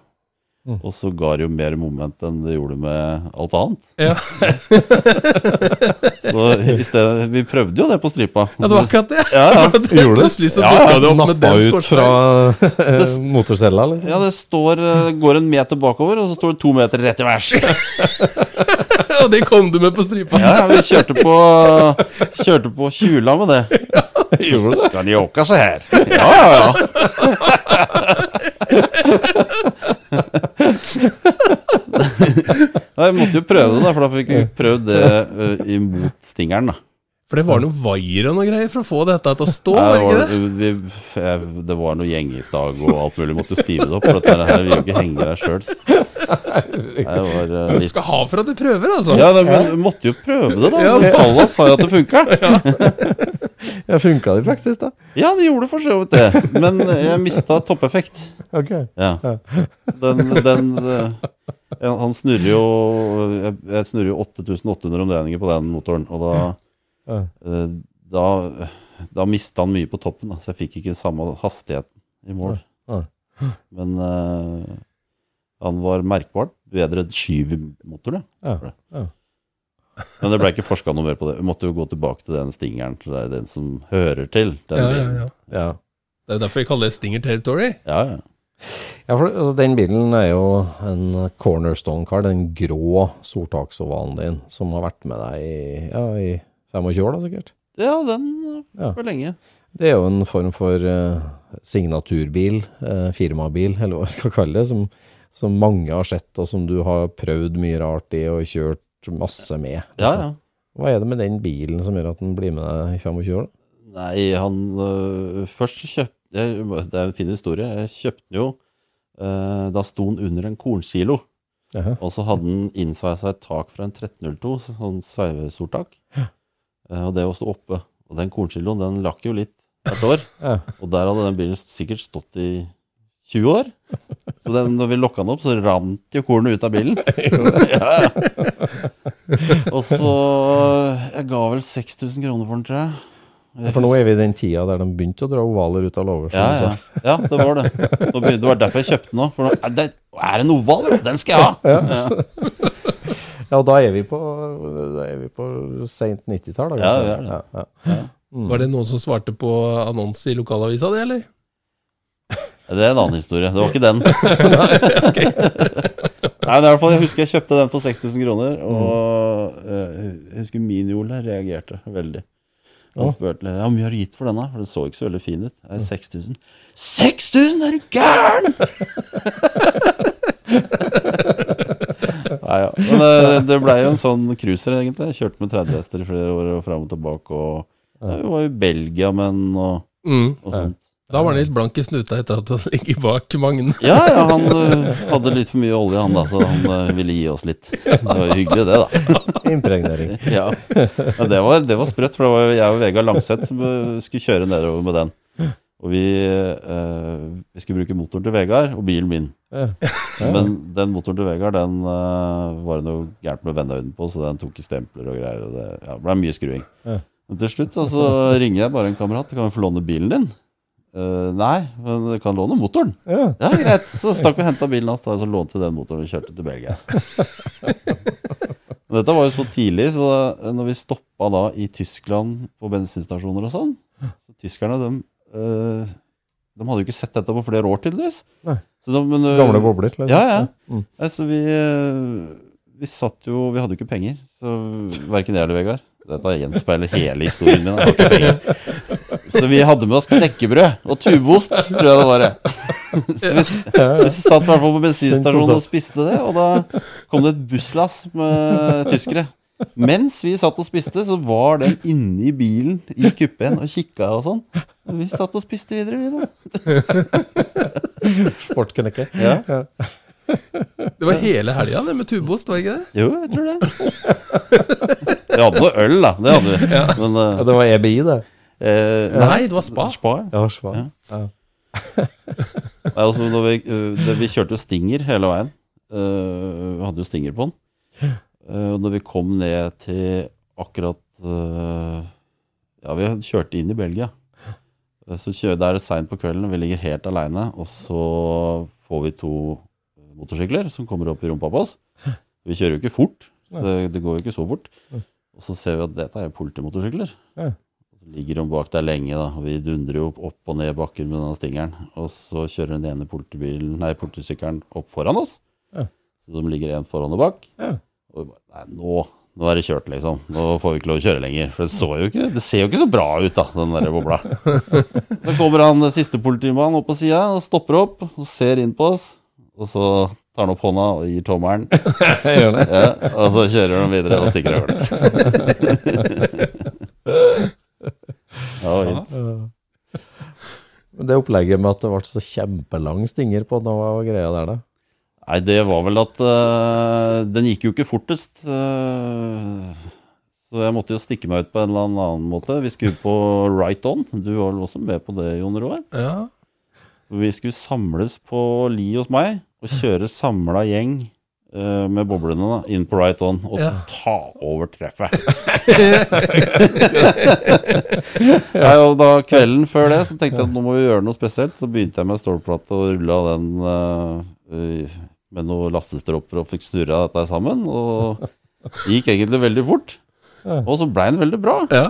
Mm. Og så ga det jo mer moment enn det gjorde med alt annet. Ja. Så i stedet, vi prøvde jo det på stripa. ja, det var akkurat det. Ja, ja. Gjorde det? Plutselig så Ja, dukka ja, det opp med den ut fra eh, motorcella, liksom? Ja, det står, eh, går en meter bakover, og så står det to meter rett i værs. Og det kom du med på stripa. Ja, vi kjørte på, kjørte på Kjula med det. Gjorde det? Skal de åka så her? Ja, ja, ja. Jeg måtte jo prøve det, da, for da fikk vi prøvd det uh, imot stingeren. da. For det var noe vaier og noe greier for å få dette til å stå, Ja, det, det var, ikke det? vi, jeg- det var noe gjengestag og alt mulig. Måtte stive det opp. For dette her vil jo ikke henge der sjøl. Uh, eh, Du skal ha for at du prøver, altså. Ja, det, men du måtte jo prøve det, da. Ja, Tallene sa jo at det funka. Ja, Funka det i praksis, da? Ja, det gjorde for så vidt det. Men jeg mista toppeffekt. Ok. Ja. Den, den eh, Han snurrer jo Jeg, jeg snurrer jo 8800 omdreininger på den motoren, og da Ja. eh, Da, da mista han mye på toppen, da, så jeg fikk ikke samme hastigheten i mål. Ja. Men uh, han var merkbart bedre skyv i motoren, ja. Men det ble ikke forska noe mer på det. Vi måtte jo gå tilbake til den stingeren. til det den som hører til. Den Ja, ja, ja. ja. Det er derfor vi kaller det Stinger Territory. ja, ja. Ja, for altså, den bilen er jo en cornerstone car, den grå Sortax-ovalen din, som har vært med deg i, ja, i 25 år da, sikkert. Ja, den Ja. for lenge. Det er jo en form for uh, signaturbil, uh, firmabil, eller hva jeg skal kalle det, som, som mange har sett, og som du har prøvd mye rart i og kjørt masse med. Ja, ja. Hva er det med den bilen som gjør at den blir med deg i 25 år? da? Nei, han øh, Først kjøpte jeg Det er en fin historie. Jeg kjøpte den jo øh, Da sto den under en kornkilo. Aha. Og så hadde den innsveisa et tak fra en 1302, sånn sveivesortak. Eh, og det å stå oppe. Og den kornkiloen, den lakk jo litt hvert år. Ja. Og der hadde den bilen sikkert stått i 20 år. Så den, når vi lokka den opp, så rant jo kornet ut av bilen. ja. Og så Jeg ga vel 6000 kroner for den, tror jeg. For nå er vi i den tida der de begynte å dra ovaler ut av låven. Ja, ja. ja, det var det. Det var derfor jeg kjøpte den òg. For nå, er det er en oval! Den skal jeg ha! Ja. Ja, og da er vi på, på seint 90-tall. da, Ja, vi er det. Ja, ja. Var det noen som svarte på annonse i lokalavisa di, eller? Det er en annen historie. Det var ikke den. Nei, men i hvert fall, Jeg husker jeg kjøpte den for 6000 kroner, og eh, jeg husker Mini-Ole reagerte veldig. Han spurte ja, hvor mye har du gitt for denne, for den så ikke så veldig fin ut. Det er 6000. 6000, er du gæren?! Nei, ja. Men det, det blei jo en sånn cruiser, egentlig. Jeg kjørte med 30 hester i flere år og fram og tilbake. Og ja, vi var jo i Belgia, men og, Mm. og sånt. Da var han litt blank i snuta etter at han ligger bak Magne. Ja, ja, han hadde litt for mye olje, han da, så han ville gi oss litt. Det var jo hyggelig, det, da. Impregnering. Ja, ja det, var, det var sprøtt, for det var jo jeg og Vegard Langseth som skulle kjøre nedover med den. Og vi, eh, vi skulle bruke motoren til Vegard og bilen min. Ja. Men den motoren til Vegard, den eh, var det noe gærent med vennehøyden på, så den tok i stempler og greier. Og det ja, ble mye skruing. Ja. Men til slutt så så ringer jeg bare en kamerat. Kan vi få låne bilen din? Uh, nei, men du kan låne motoren. Ja. Ja, greit. Så stakk vi og henta bilen hans, og så lånte vi den motoren og kjørte til Belgia. Men dette var jo så tidlig, så da, når vi stoppa da i Tyskland på bensinstasjoner og sånn så Tyskerne, de, eh, de hadde jo ikke sett dette på flere år, tydeligvis. De, men, uh, Gamle bobler. liksom. Ja, ja. Mm. Nei, så vi, eh, vi satt jo Vi hadde jo ikke penger. Så verken jeg eller Vegard Dette gjenspeiler hele historien min. Jeg har ikke penger. Så vi hadde med oss knekkebrød og tubeost, tror jeg det var. det. Så vi, vi satt i hvert fall på bensinstasjonen og spiste det, og da kom det et busslass med tyskere. Mens vi satt og spiste, så var den inne i bilen i kuppen og kikka og sånn. Og vi satt og spiste videre, vi da. ikke Ja. Det var hele helga det med tubost, var det ikke det? Jo, jeg tror det. Vi hadde noe øl, da. Det hadde vi. Men Ja, eh, det var EBI, det. eh, Nei, det var spa. Spa, ja. spa. Ja. Ja. Nei, altså, når vi, uh, det, vi kjørte jo Stinger hele veien. Uh, vi hadde jo Stinger på den. Uh, når vi kom ned til akkurat øh, Ja, vi kjørte inn i Belgia. Uh, så kjører, Der er seint på kvelden, og vi ligger helt aleine. Og så får vi to motorsykler som kommer opp i rumpa på oss. Vi kjører jo ikke fort. Det, det går jo ikke så fort. Og så ser vi at dette er jo politimotorsykler. Så ligger de bak der lenge, da. Og vi dundrer jo opp og ned bakken med denne stingeren. Og så kjører den ene politibilen, nei, politisykkelen opp foran oss. Så de ligger en foran og bak. Og bare, nei, nå, nå er det kjørt, liksom. Nå får vi ikke lov å kjøre lenger. For det, jo ikke, det ser jo ikke så bra ut, da, den der bobla. Så kommer han eh, siste politimannen opp på sida og stopper opp og ser inn på oss. Og så tar han opp hånda og gir tommelen. Ja, og så kjører han videre og stikker over det. Ja, det fint. Det opplegget med at det ble så kjempelang stinger på den, greia der, da? Nei, det var vel at uh, den gikk jo ikke fortest. Uh, så jeg måtte jo stikke meg ut på en eller annen måte. Vi skulle på Right On. Du var vel også med på det, Jon Roar? Ja. Vi skulle samles på Li hos meg og kjøre samla gjeng uh, med boblene da, inn på Right On og Ja. ta over treffet. Nei, og da Kvelden før det så tenkte jeg at nå må vi gjøre noe spesielt. Så begynte jeg med stålplate og rulla den øh, med noen lastestropper og fikk snurra dette sammen. Og det gikk egentlig veldig fort. Og så blei den veldig bra. ja.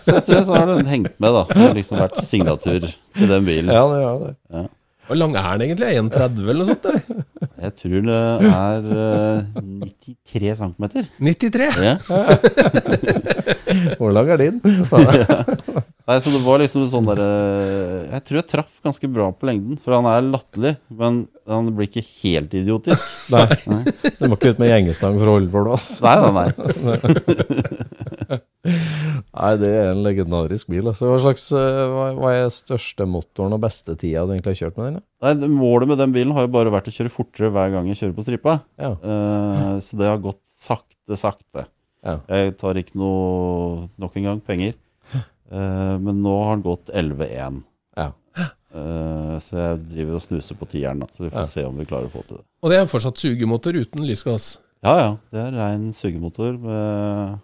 Så etter det så har den hengt med, da. Det har liksom vært signatur til den bilen. Ja, det gjør det. Hvor lang er den egentlig? 1,30 eller noe sånt? Eller? Jeg tror det er uh, 93 cm. 93? Ja. Hvor lang er din? Nei, så det var liksom sånn der Jeg tror jeg traff ganske bra på lengden. For han er latterlig, men han blir ikke helt idiotisk. Nei. Du må ikke ut med gjengestang for å holde på plass. Nei, nei, nei. Nei, det er en legendarisk bil. Altså. Hva, slags, eh, hva, hva er største motoren og beste tida du egentlig har kjørt med den? nei. Målet med den bilen har jo bare vært å kjøre fortere hver gang jeg kjører på stripa. Ja. Uh, så det har gått sakte, sakte. Ja. Jeg tar ikke noe nok en gang penger. Eh, men nå har den gått 11-1. Ja. Eh, så jeg driver og snuser på tieren. Så vi får Ja. se om vi klarer å få til det. Og det er fortsatt sugemotor uten lysgass. Ja, ja. Det er rein sugemotor. Med,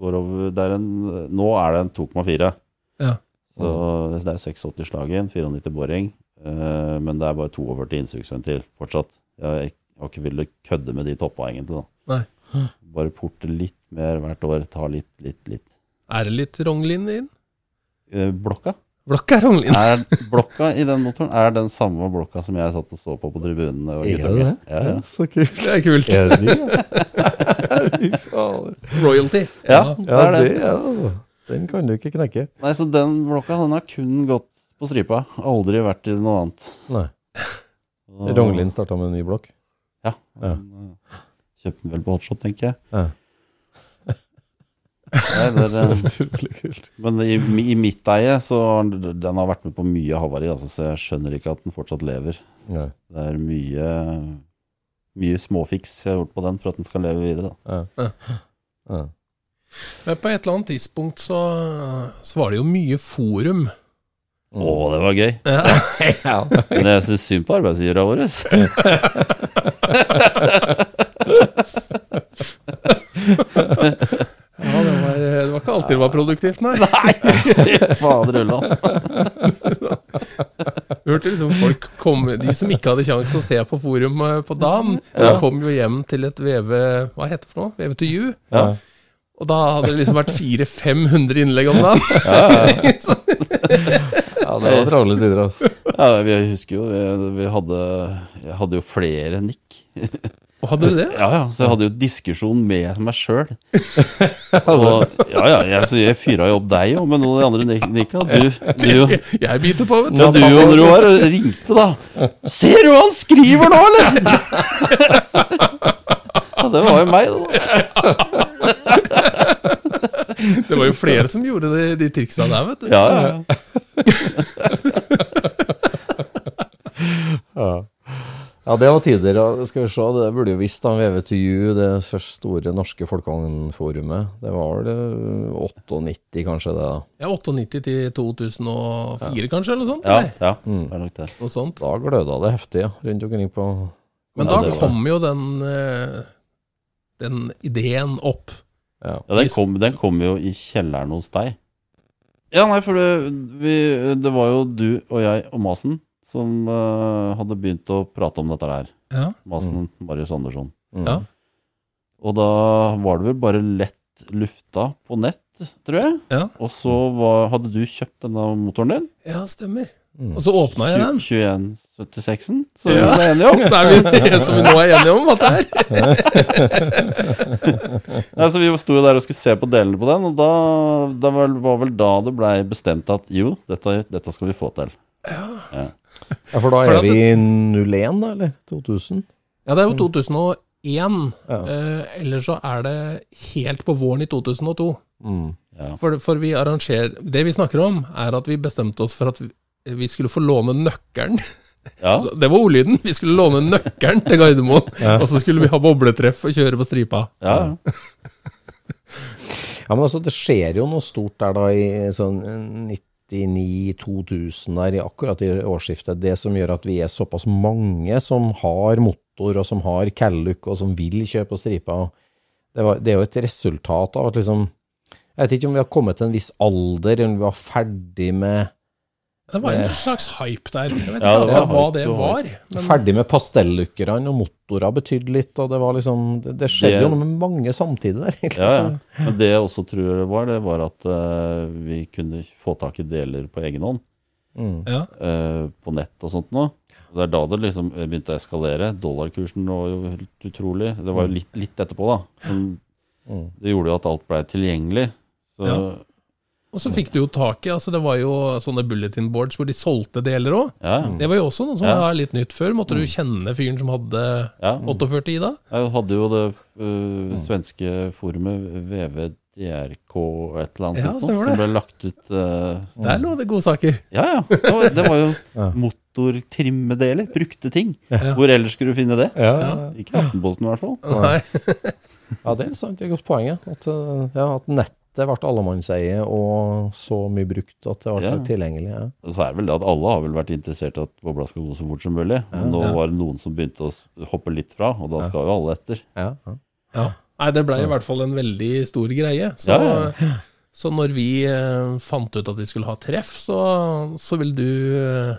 går over, er en, nå er det en 2,4. Ja. Så det er 86 slag i en, 94 boring. eh, men det er bare 42 innsugsventil fortsatt. Jeg har ikke villet kødde med de toppa, egentlig. da. Nei. Bare porte litt mer hvert år. Ta litt, litt, litt. Er det litt rognlinje inn? Eh, blokka? Blokka er. Er, blokka i den motoren er den samme blokka som jeg satt og så på på tribunene. Og Er det det? Ja, ja. Så kult. Det er kult. Er det? Fy. Royalty. Ja, det Ja, er det. det er det. Den kan du ikke knekke. Nei, så den blokka den har kun gått på stripa. Aldri vært i noe annet. Nei. Rognlien starta med en ny blokk. Ja. Ja. eh, Kjøpte den vel på hotshot, tenker jeg. Ja. Nei, det er, Så eh, utrolig kult. men i, i mitt eie så har den har vært med på mye havari, altså, så jeg skjønner ikke at den fortsatt lever. Ja. Det er mye mye småfiks jeg har gjort på den for at den skal leve videre. Da. Ja. Ja. Men På et eller annet tidspunkt så, så var det jo mye forum. Å, det var gøy. Ja. Men jeg syns synd på arbeidsgiverne våre. Ja, det var, ikke alltid det var produktivt, nei. Fader ulla. Hørte liksom folk komme, De som ikke hadde kjangs til å se på forum eh, på dagen, de kom jo hjem til et VV Hva heter det for noe? VV to you. Ja. Og da hadde det liksom vært 400-500 innlegg om dagen. Ja, ja, det var travle tider, altså. Ja, vi husker jo vi, vi hadde Jeg hadde jo flere nikk. Og hadde du det? Ja, ja, så jeg hadde jo diskusjon med meg sjøl. Ja, ja, jeg, så jeg fyra jo opp deg òg, med noen av de andre nik- nikka. Du, du, Jeg biter på, vet ja, du. du og Roar ringte, da. Ser du hva han skriver nå, eller?! Ja, det var jo meg, da. Det var jo flere som gjorde de, de triksa der, vet du. Ja, ja. Ja. Ja, det var tider. Skal vi se, det burde jo visst da, VV2U, det første store norske folkevognforumet. Det var vel eh, 98, kanskje, det da. Ja, 98 til 2004, kanskje, eller sånt? Ja, ja, ja, det er nok det. Noe sånt. Da gløda det heftig, ja, rundt omkring på Men Ja, da kom jo den, eh, den ideen opp. Ja. Ja, den kom, den kom jo i kjelleren hos deg. Ja, nei, for det, vi, det var jo du og jeg og Masen som uh, hadde begynt å prate om dette her. Ja. Masen Marius Andersson. Mm. Ja. Og da var det vel bare lett lufta på nett, tror jeg. Ja. Og så var, hadde du kjøpt denne motoren din. Ja, stemmer. Mm. Og så åpna jeg den. 2176-en, som Ja. vi er enige om. Det er vi som vi nå er enige om at det er. Nei, så Vi sto jo der og skulle se på delene på den, og da, det var, var vel da det blei bestemt at jo, dette, dette skal vi få til. Ja, ja, For da er for vi i 01, da? Eller 2000? Ja, det er jo 2001. Ja. Eh, eller så er det helt på våren i 2002. Mm, ja. for, for, vi arrangerer Det vi snakker om, er at vi bestemte oss for at vi, vi skulle få låne nøkkelen. Ja. det var ordlyden. Vi skulle låne nøkkelen til Gardermoen, og så skulle vi ha bobletreff og kjøre på stripa. Ja, ja. Ja, men altså, Det skjer jo noe stort der da i sånn eh, 90, 99-2000-er, akkurat i årsskiftet. Det som gjør at vi er såpass mange som har motor, og som har Calluc, og som vil kjøpe og stripa. Det, det, er jo et resultat av at liksom Jeg vet ikke om vi har kommet til en viss alder, eller om vi var ferdig med det var en slags hype der. Jeg vet Ja, ikke det hva, var hva det var. Men, Ferdig med pastellukkerne, og motorer betydde litt, og det var liksom Det, det skjedde Det- jo noe med mange samtidig der, egentlig. Ja, ja. Men det jeg også tror det var, det var at uh, vi kunne få tak i deler på egen hånd. Mm. ja. eh, på nett og sånt noe. Det er da det liksom begynte å eskalere. Dollarkursen var jo helt utrolig. Det var jo litt, litt etterpå, da. Men Mm. det gjorde jo at alt blei tilgjengelig. Så Ja. Og så fikk du jo tak i altså Det var jo sånne bulletin boards hvor de solgte deler òg. ja, Det var jo også noe som Ja. var litt nytt før. Måtte du kjenne fyren som hadde ja. 48 i da? Jeg hadde jo det uh, svenske forumet VVDRK og et eller annet Ja, sånt, som ble lagt ut uh, Der lå det gode saker. Ja, ja. Det var, det var jo Ja. motortrimmedeler. Brukte ting. Ja. Hvor ellers skulle du finne det? Ja, ja. Ikke i Aftenposten, i hvert fall. Nei. Ja, det er sant. Det er et godt poeng. ja. At, eh, ja, at nettet ble allemannseie og så mye brukt at det ble Ja. tilgjengelig. Ja. Så er det vel det at alle har vel vært interessert i at bobla skal gå så fort som mulig. Men nå Ja. var det noen som begynte å hoppe litt fra, og da skal jo alle etter. Ja, ja. Ja. Nei, det blei i hvert fall en veldig stor greie. Så, Ja, så når vi eh, fant ut at vi skulle ha treff, så, så vil du eh,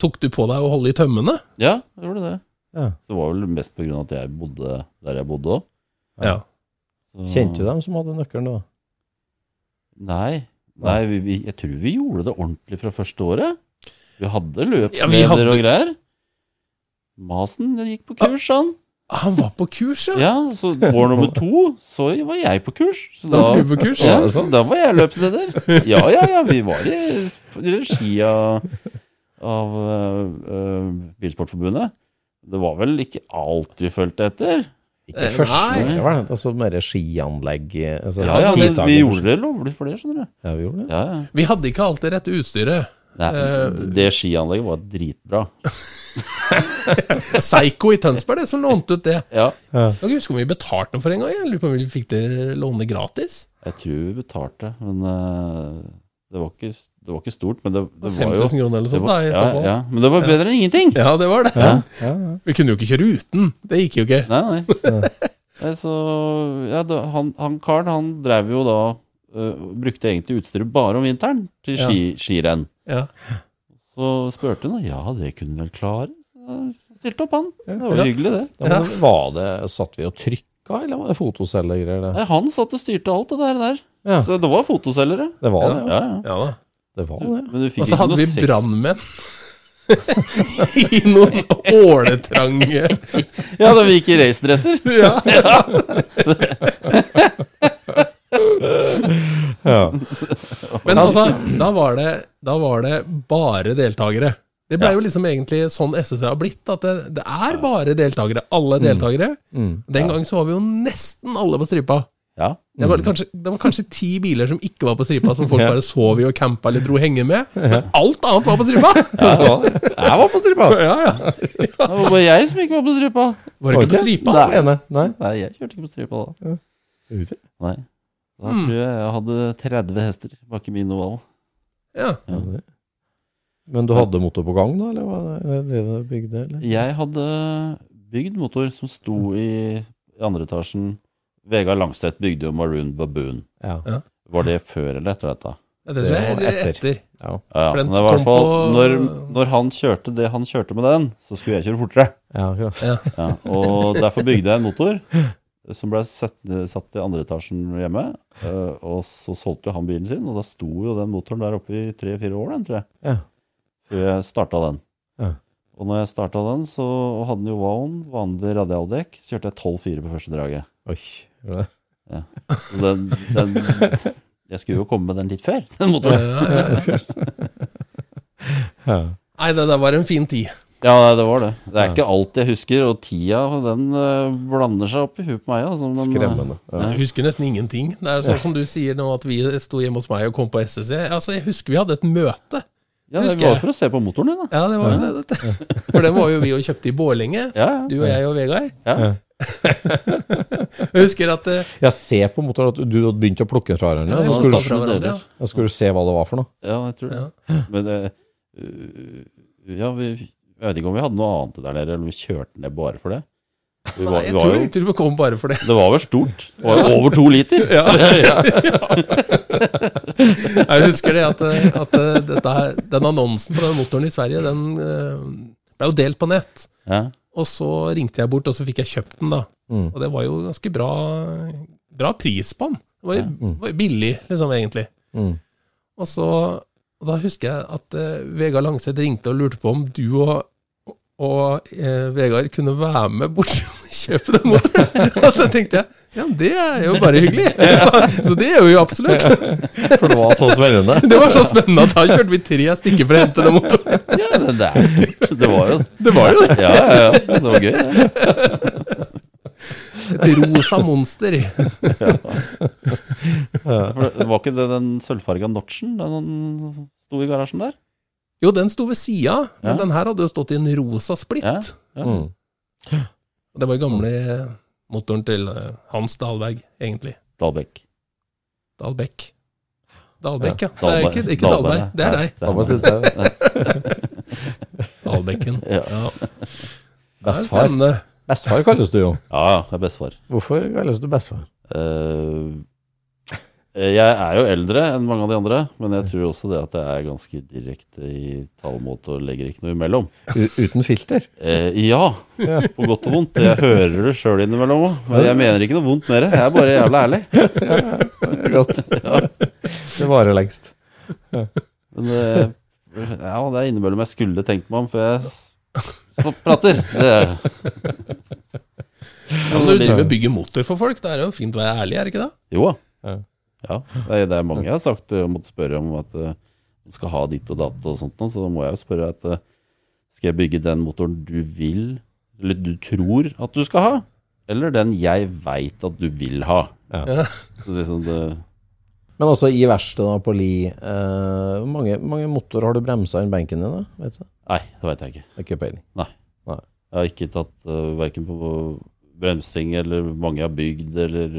Tok du på deg å holde i tømmene? Ja, jeg gjorde det. Ja. Det var vel mest av at jeg bodde der jeg bodde òg. Ja. Kjente du dem som hadde nøkkelen da? Nei. Nei, vi, vi, jeg tror vi gjorde det ordentlig fra første året. Vi hadde Ja, løpsleder vi hadde- og greier. Masen gikk på kurs, han. Han var på kurs, ja. Ja, så år nummer to så var jeg på kurs. Så Da var på kurs? Ja, så da var jeg løpsleder. Ja, ja, ja, vi var i regi av, av uh, Bilsportforbundet. Det var vel ikke alt vi fulgte etter. Ikke Eh, første, nei. det var altså mer skianlegg eh, altså, Ja, ja, men vi gjorde det lovlig for det, skjønner du. Ja, vi gjorde det. Ja, ja. Vi hadde ikke alt det rette utstyret. Nei, uh, det skianlegget var dritbra. Psycho i Tønsberg, det som lånte ut det. Ja. Jeg kan ikke huske om vi betalte noe for en gang. Jeg lurer på om vi fikk det låne gratis. Jeg tror vi betalte, men uh, det, var ikke, det var ikke stort. Men det, det var 5000 kroner eller sånt, var, da, i ja, så fall. ja, Men det var bedre enn ingenting! Ja, det var det. Ja. Ja, ja. Vi kunne jo ikke kjøre uten. Det gikk jo ikke. Nei, nei. Så ja, da, han, han karen han drev jo da uh, Brukte egentlig utstyret bare om vinteren til Ja. ski, skirenn. Ja. Så spurte han ja, det kunne vel klare. Så stilte opp han. Det var Ja. hyggelig, det. Ja, men var det, Satt vi og trykka, eller var det fotoceller? Nei, han satt og styrte alt det der. der. Ja. Så det var fotoceller, Det var det, ja. Ja, ja. Ja da. Det var det. Men du fikk Og så hadde vi brannmenn. I noen åletrange Ja, da vi gikk i racedresser. ja. Ja. Men altså, da var, det, da var det bare deltakere. Det ble Ja. jo liksom egentlig sånn SSC har blitt, at det, det er bare deltakere. Alle deltakere. Mm. Den gang så var vi jo nesten alle på stripa. Ja. Det var, kanskje, det var kanskje ti biler som ikke var på stripa, som folk bare sov i og campa eller dro henge med. Men alt annet var på stripa! Ja. Jeg var på stripa! Ja, ja. Det var bare jeg som ikke var på stripa. Var det ikke på stripa? Nei. Nei. Nei. Nei, jeg kjørte ikke på stripa da. Nei. Da Mm. tror jeg jeg hadde 30 hester bak i min oval. Ja. Ja. Men du hadde motor på gang, da? Eller var det det du bygde? Eller? Jeg hadde bygd motor som sto i, i andre etasjen. Vegard Langstedt bygde jo Maroon Baboon. Ja. Ja. Var det før eller etter dette? Det tror jeg er etter. etter. Ja. Ja, men det var i hvert fall på- når, når han kjørte det han kjørte med den, så skulle jeg kjøre fortere. ja. Ja. Ja, og derfor bygde jeg en motor som ble satt, satt i andre etasjen hjemme. eh, Og så solgte jo han bilen sin, og da sto jo den motoren der oppe i tre-fire år, den, tror jeg. Ja. Før jeg starta den. Ja. Og når jeg starta den, så hadde den jo Wown, vanlig radialdekk. Så kjørte jeg 12-4 på første draget. Oi. Gjorde det? Så den, den Jeg skulle jo komme med den litt før, den motoren. Ja, ja. Ja. Nei, det der var en fin tid. Ja, det var det. Det er ikke alt jeg husker, og tida den eh, blander seg opp i huet på meg. Altså, men, eh, Skremmende. Ja. Jeg husker nesten ingenting. Det er sånn som du sier nå, at vi sto hjemme hos meg og kom på SSC. Altså, jeg husker vi hadde et møte. Ja, det husker var jeg. for å se på motoren din, da. Ja, det var ja. det. For den var jo vi og kjøpte i Bålinge Ja, Du og jeg og Vegard. ja. Jeg husker at eh, Jeg ser på motoren at du hadde begynt å plukke fra hverandre. Ja, så skulle du, fra hverandre, ja. så skulle du se hva det var for noe. Ja, jeg tror det. Men det øh, Ja, vi, jeg vet ikke om vi hadde noe annet der nede, eller om vi kjørte ned bare for det. Vi var, Nei, jeg tror vi kom bare for det. det var vel stort. Det var jo over to liter. Ja, Jeg husker det at, at dette her, den annonsen på den motoren i Sverige, den ble jo delt på nett. Ja. Og så ringte jeg bort, og så fikk jeg kjøpt den, da. Mm. Og det var jo ganske bra, bra pris på den. Det var jo, var billig, liksom, egentlig. Mm. Og så og da husker jeg at uh, Vegard Langseth ringte og lurte på om du og, og uh, Vegard kunne være med bort og kjøpe den motoren. Og så tenkte jeg ja, det er jo bare hyggelig. Så, så det gjør vi jo absolutt. For det var så spennende. Det var så spennende at da kjørte vi tre stykker for å hente den motoren. ja, det, det er stort. Det var jo Det var jo det. Ja, ja, ja. Det var gøy. Et rosa monster. For det var ikke det den sølvfarga Notchen den sto i garasjen der? Jo, den sto ved sida, men den her hadde jo stått i en rosa splitt. Ja. Ja. Mm. Det var gamle motoren til eh, Hans Dahlberg, egentlig. Dahlbekk. Dahlbekk. Dahlbekk, ja. Det er ikke, ikke Dahlberg, det er deg. Da må jeg sitte- Dalbekken. Ja. Ja. Bestfar. Bestefar kalles du jo. Ja, ja, jeg er bestfar. Hvorfor kalles du bestfar? Eh, jeg er jo eldre enn mange av de andre, men jeg tror også det at jeg er ganske direkte i talemåte og legger ikke noe imellom. U uten filter? Eh, ja, på godt og vondt. Jeg hører det sjøl innimellom òg. Men jeg mener ikke noe vondt med det. Jeg er bare jævla ærlig. Godt. Det varer lengst. Men eh, ja, det er innimellom jeg skulle tenkt meg om før jeg så prater. Det er det. Ja, når du driver og bygger motor for folk, da er det jo fint å være ærlig, er det ikke det? Jo da. Ja. Ja, det er, det er mange jeg har sagt jeg måtte spørre om at eh, du skal ha ditt og datt og sånt, så da må jeg jo spørre at uh, skal jeg bygge den motoren du vil, eller du tror at du skal ha, eller den jeg veit at du vil ha. Ja. Så liksom det, Men også i verkstedet på Li, eh, hvor mange, mange motorer har du bremsa inn benken din? da? Vet du? nei, det veit jeg ikke. Ikke peiling. Nei. Jeg har ikke tatt uh, verken på bremsing eller mange jeg har bygd, eller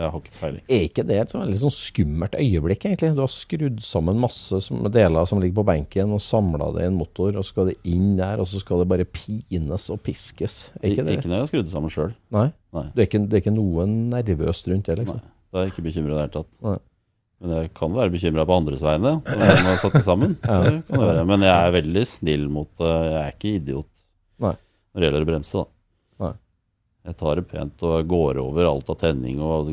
Jeg har ikke peiling. Er ikke det et sånn veldig sånn skummelt øyeblikk, egentlig? Du har skrudd sammen masse som, deler som ligger på benken, og samla det i en motor, og så skal det inn der, og så skal det bare pines og piskes. Er ikke det? Ikke når jeg har skrudd det sammen sjøl. Nei? Nei. Det er ikke, det er ikke noe nervøst rundt det, liksom? Nei. Da er ikke bekymra i det hele tatt. Nei. Men jeg kan være bekymra på andres vegne. Når jeg har satt det sammen. Det kan det være. Men jeg er veldig snill mot det. Jeg er ikke idiot Nei. når det gjelder å bremse. da. Jeg tar det pent og går over alt av tenning og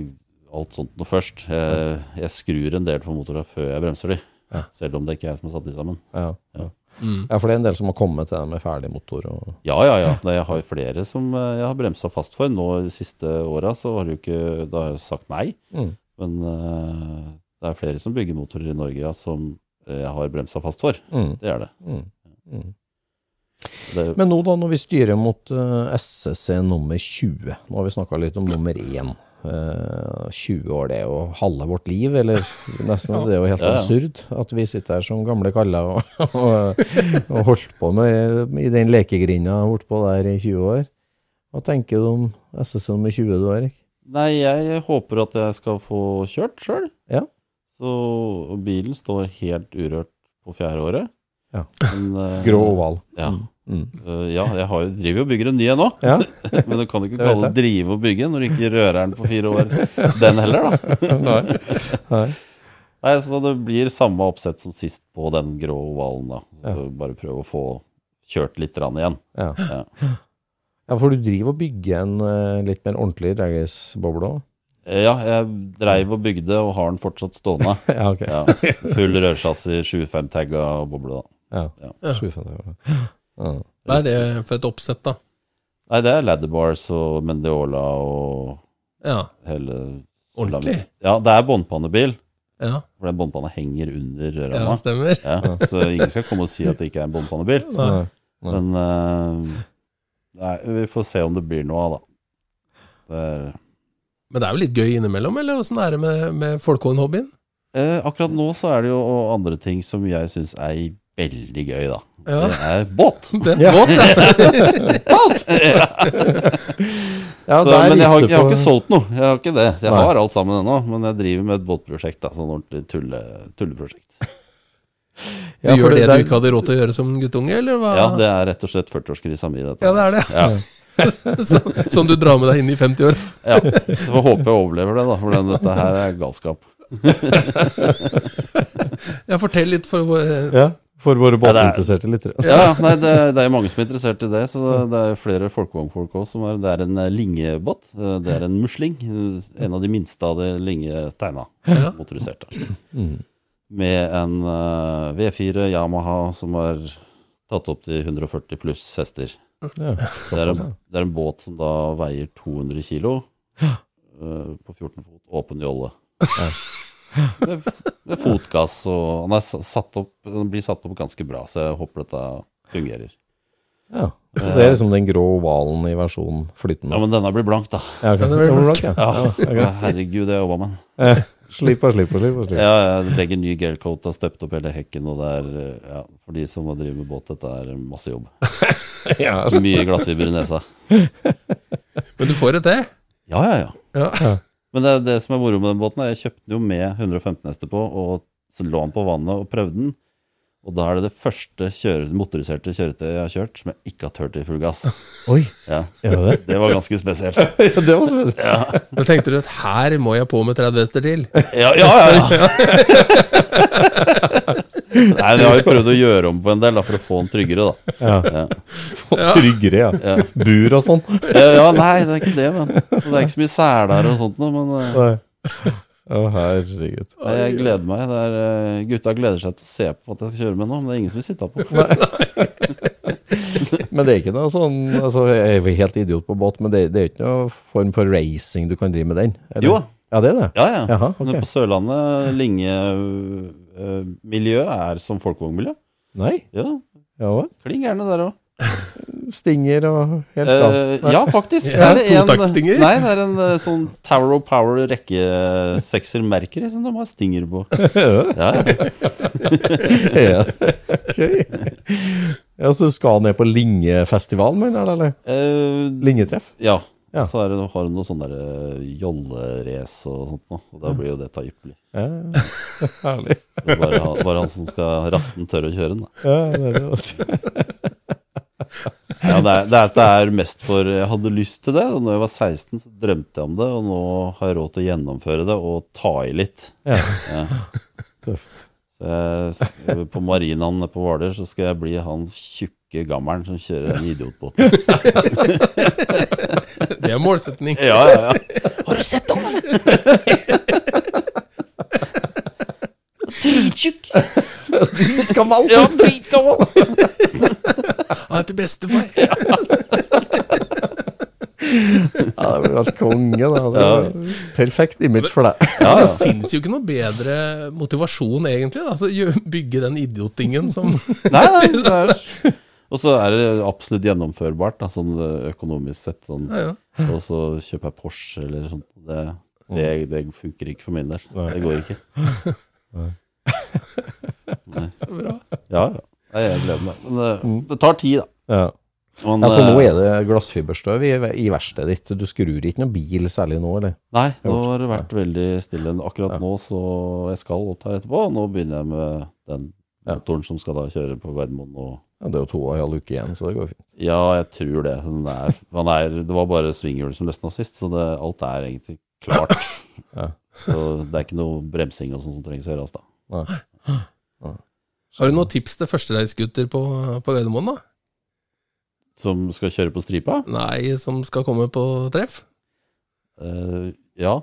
alt sånt noe først. Jeg, jeg skrur en del på motorene før jeg bremser de. Ja. Selv om det ikke er jeg som har satt de sammen. Ja. Ja. Mm. ja, for det er en del som har kommet til deg med ferdig motor. Og... Ja, ja, ja. Nei, Jeg har flere som eh, jeg har bremsa fast for. Nå de siste åra så har ikke har jeg sagt nei. Mm. Men uh, det er flere som bygger motorer i Norge ja, som eh, jeg har bremsa fast for. Mm. Det er det. Mm. Det Men nå da, når vi styrer mot uh, SSC nummer 20, nå har vi snakka litt om nummer 1. 20 år, det er jo halve vårt liv, eller nesten. Det er jo helt Ja, ja. absurd at vi sitter her som gamle kaller og, og, og holdt på med i den lekegrinda bortpå der i 20 år. Hva tenker du om SSC nummer 20 du, Erik? Nei, jeg håper at jeg skal få kjørt sjøl. Ja. Så bilen står helt urørt på fjerde året. Ja. Men, uh, Grå oval. Ja. Mm. Uh, ja, jeg har driver jo og bygger en ny en nå. Ja. Men du kan ikke kalle det drive og bygge når du ikke rører den på fire år. Den heller, da. Nei. Nei. Nei, så det blir samme oppsett som sist på den grå ovalen, da. Så Ja. Bare prøve å få kjørt litt rann igjen. Ja. Ja. ja, for du driver og bygger en uh, litt mer ordentlig Dragis-boble òg? Ja, jeg dreiv og bygde, og har den fortsatt stående. Ja, ok. Ja. Full rørsjassi, 25-tagga boble, da. Ja. Ja. Ja. Ja. Hva er det for et oppsett, da? Nei, det er ladderbars og Mendiola og Ja. hele Ordentlig? Ja, det er båndpannebil. Ja, For den båndpanna henger under ja ramma. stemmer. Ja, så ingen skal komme og si at det ikke er en båndpannebil. Nei. Nei. Men uh, nei, vi får se om det blir noe av, da. Det er, Men det er jo litt gøy innimellom, eller åssen er det med, med folkehognhobbyen? eh, akkurat nå så er det jo andre ting som jeg syns er veldig gøy, da. Ja. Det er båt! Det er båt, ja. Ja, så, men jeg har, jeg har ikke solgt noe. Jeg har ikke det. Jeg Nei. har alt sammen ennå, men jeg driver med et båtprosjekt. da, Sånn ordentlig tulle, tulleprosjekt. Du Ja, gjør det det du ikke hadde råd til å gjøre som guttunge, eller hva? Ja, det er rett og slett 40-årskrisa mi, dette. Ja, det er det. Ja. som, som du drar med deg inn i 50 år. Ja, så får håpe jeg overlever det, da, for den, dette her er galskap. Ja, fortell litt for eh, Ja, for våre Ja, er- båtinteresserte lyttere. Ja, nei, det, det er jo mange som er interessert i det, så det, det er flere folkevognfolk òg som er Det er en eh, lingebåt. eh, Det er en musling. eh, En av de minste av de linjesteina. Ja. Motoriserte. Mm. Med en eh, V4 Yamaha som er tatt opp til 140 pluss hester. Ja. Det er, en, det er en båt som da veier 200 kilo uh, på 14 fot, åpen jolle. Med, med fotgass, og han er satt opp, den blir satt opp ganske bra, så jeg håper dette fungerer. Ja. Så det er liksom den grå ovalen i versjonen flytende. Ja, men denne blir blank, da. Ja, okay. Blir blank. ja. Ja, Ja. Herregud, det jeg jobba med. Eh, Slipper, slipper, slipper. slipper. Ja, jeg legger ny gelcoat, har støpt opp hele hekken, og det er eh, ja, For de som driver med båt, dette er masse jobb. Ja, altså. Mye glassfiber i nesa. Men du får det til. Ja, ja, ja. Ja. Men det, det som er moro med den båten, er jeg kjøpte den jo med 115 hester på, og så lå den på vannet og prøvde den. Og da er det det første kjøre, motoriserte kjøretøyet jeg har kjørt som jeg ikke har tørt i full gass. Oi, Ja, det? Det var ganske spesielt. Ja, det var spesielt. Ja, Da tenkte du at her må jeg på med 30 hester til. ja, ja. ja. Nei, Vi har jo prøvd å gjøre om på en del da, for å få den tryggere, da. Ja. Ja. Tryggere, ja. Ja. Bur og sånn. Ja, ja, nei, det er ikke det, men Det er ikke så mye seler og sånt noe, men eh, Nei. Å, herregud. nei, jeg gleder meg. Det er, eh, gutta gleder seg til å se på at jeg skal kjøre med nå, men det er ingen som vil sitte på. Men det er ikke noe sånn altså, Jeg er helt idiot på båt, men det, det er ikke noe form for racing du kan drive med den? eller? Jo. Ja, det er det? Ja, ja. Jaha, okay. Men på Sørlandet, Linge-miljøet er som folkevognmiljø. Nei? Ja, Ja kling gjerne der òg. Stinger og helt gal. Uh, ja, faktisk. Ja, Det er en- totaktsstinger? Nei, det er en eh, sånn Tower of Power rekkesekser-merker som de har stinger på. Ja, ja. Ja. Ok. Ja, så du skal ned på Lingefestivalen, mener du, eller? Eh, Lingetreff? ja. Ja. Så er det, har hun noe sånn der eh, jollerace og sånt noe. Og da blir jo dette ypperlig. Ja, herlig. Så bare, han- bare han som skal ratten, tørre tør å kjøre den. Da. Ja, det er det. også. Ja, det, er, det, er, det er mest for Jeg hadde lyst til det. Da når jeg var 16, så drømte jeg om det. Og nå har jeg råd til å gjennomføre det og ta i litt. Ja. Ja. Tøft. Så jeg, på marinaen på Hvaler så skal jeg bli han tjukke gammelen som kjører den idiotbåten. Det er målsetning. Ja, ja, ja. Har du sett han, eller? Drittjukk! Dritgammal. Ja, dritgammal. Han er til bestefar. Ja, det blir vært konge, da. Det er Perfekt image for deg. Ja, Det ja. fins jo ikke noe bedre motivasjon, egentlig. Da. Altså, bygge den idiottingen som Nei, nei, det er Og så er det absolutt gjennomførbart, da, sånn eh, økonomisk sett. Sånn. ja, ja. Og så kjøper jeg Porsche eller sånt. Det, det, det funker ikke for min del. Det går ikke. Nei. Så bra. Ja, ja. Nei, jeg gleder meg. Men det, det tar tid, da. Ja. Men, Altså, nå eh, er det glassfiberstøv i, i verkstedet ditt. Du skrur ikke noen bil særlig nå, eller? Nei, nå har det vært veldig stille. Akkurat nå, så jeg skal opp her etterpå. og Nå begynner jeg med den motoren som skal da kjøre på Gardermoen. Og Ja, det er jo to og en halv uke igjen, så det går fint. ja, jeg tror det. Den er, er, det var bare svinghjulet som løsna sist, så det, alt er egentlig klart. Ja. Så det er ikke noe bremsing og sånt som trengs å gjøres da. Nei. Har du noen tips til førstereisgutter på, på Gardermoen, da? Som skal kjøre på stripa? Nei, som skal komme på treff? Uh, ja,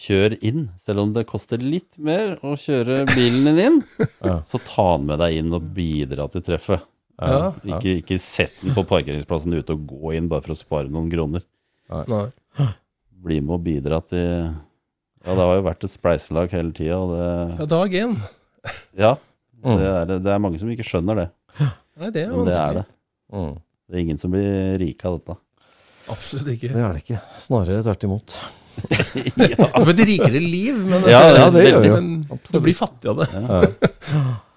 kjør inn. Selv om det koster litt mer å kjøre bilen din inn, Ja. så ta den med deg inn og bidra til treffet. Ja. Ikke, ikke sett den på parkeringsplassen ute og gå inn bare for å spare noen kroner. Nei. Bli med og bidra til Ja, det har jo vært et spleiselag hele tida, og det Ja, dag én. Ja. Mm. Det er, det er mange som ikke skjønner det, Nei, det er men det er vanskelig. det. Mm. Det er ingen som blir rike av dette. Absolutt ikke. Det er det ikke. Snarere tvert imot. Du får et rikere liv, men, Ja, ja, det det, det men det Absolutt. blir fattig av det.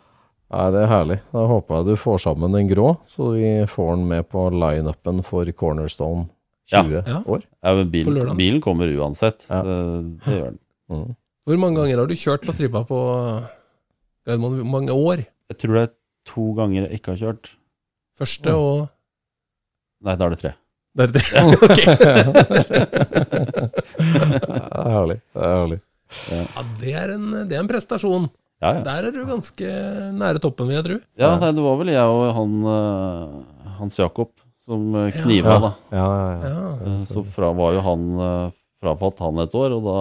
Nei, det er herlig. Da håper jeg du får sammen den grå, så vi får den med på lineupen for Cornerstone 20 Ja. år. Ja, men bil, bilen, kommer uansett. Ja. Det, det gjør den. Mm. Hvor mange ganger har du kjørt på stripa på Gardermoen? Hvor mange år? Jeg tror det er to ganger jeg ikke har kjørt. Første og Nei, da er det tre. Det er det. Ok. Det er herlig. Det er herlig. Ja, det er en, det er en prestasjon. Ja, ja. Der er du ganske nære toppen, vil jeg tro. ja nei, det var vel jeg og han uh, Hans Jakob som eh, kniva, Ja. da. Ja, ja, ja. Ja, Eh, Så fra, var jo han uh, frafalt han et år, og da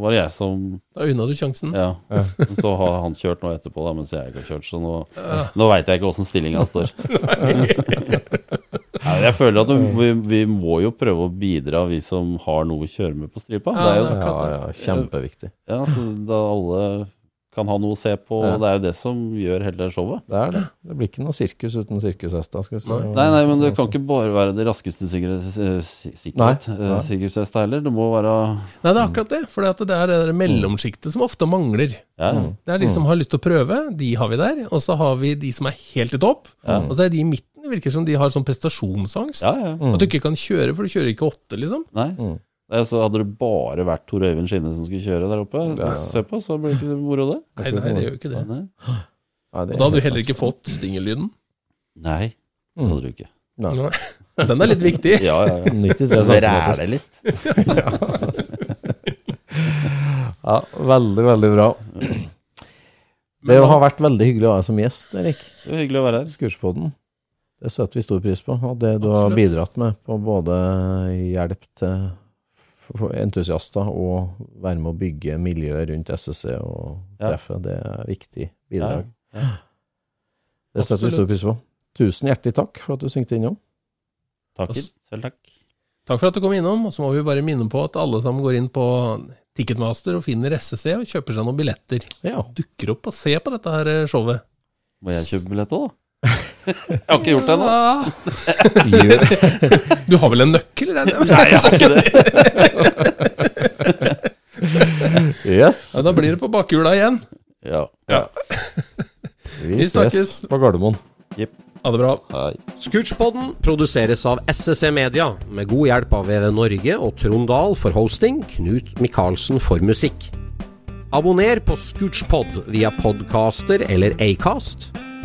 var det jeg som Da unna du sjansen. Ja. Men Så har han kjørt nå etterpå, da, mens jeg ikke har kjørt, så nå, nå veit jeg ikke åssen stillinga står. Nei, jeg føler at vi, vi må jo prøve å bidra, vi som har noe å kjøre med på stripa. Det er jo, ja, ja kjempeviktig. ja, så da alle kan ha noe å se på, Ja. og det er jo det som gjør hele showet. Det er det. Det blir ikke noe sirkus uten sirkushester. Si. Nei, nei, men det kan ikke bare være det raskeste sikkerhet, si- sikkerhet, Nei, eh, nei. sikkerhetshesta heller. Det må være Nei, det er akkurat det. For det er det der mellomsjiktet som ofte mangler. ja, ja. Det er de som har lyst til å prøve, de har vi der. Og så har vi de som er helt i topp. Ja. Og så er de i midten. Det virker som de har sånn prestasjonsangst. ja, ja. At du ikke kan kjøre, for du kjører ikke åtte, liksom. Nei. Mm. Er så Hadde det bare vært Tor Øyvind Skinne som skulle kjøre der oppe, se på, så blir det ikke moro, det. Nei, nei, det gjør jo ikke det. Nei, Nei, det og da hadde du heller ikke fått stingellyden. nei det hadde du ikke. Nei. Nei. Den er litt viktig. Ja, ja, ja. 93 cm. ræler litt. Ja, veldig, veldig bra. Det har vært veldig hyggelig å ha deg som gjest, Erik. Det var hyggelig å være her. Skurspodden. Det setter vi stor pris på. Og det du har bidratt med på både hjelp til entusiaster og være med å bygge miljøet rundt SSC og Ja. det er viktig bidrag. Ja. Det setter vi stor pris på. Tusen hjertelig takk for at du svingte innom. Takk. Selv takk. Takk for at du kom innom. Og så må vi bare minne på at alle sammen går inn på Ticketmaster og finner SSC og kjøper seg noen billetter. Ja. Dukker opp og ser på dette her eh, showet. Må jeg kjøpe billett òg, da? Jeg har ikke gjort det ennå. Du har vel en nøkkel? Nei, Nei, jeg har ikke det. Yes. Ja, da blir det på bakhjula igjen. Ja. Vi, Vi ses snakkes. på Gardermoen. Ha det bra. Scootchpoden produseres av SSC Media, med god hjelp av VV Norge og Trond Dahl for hosting, Knut Micaelsen for musikk. Abonner på Scootchpod via podcaster eller Acast,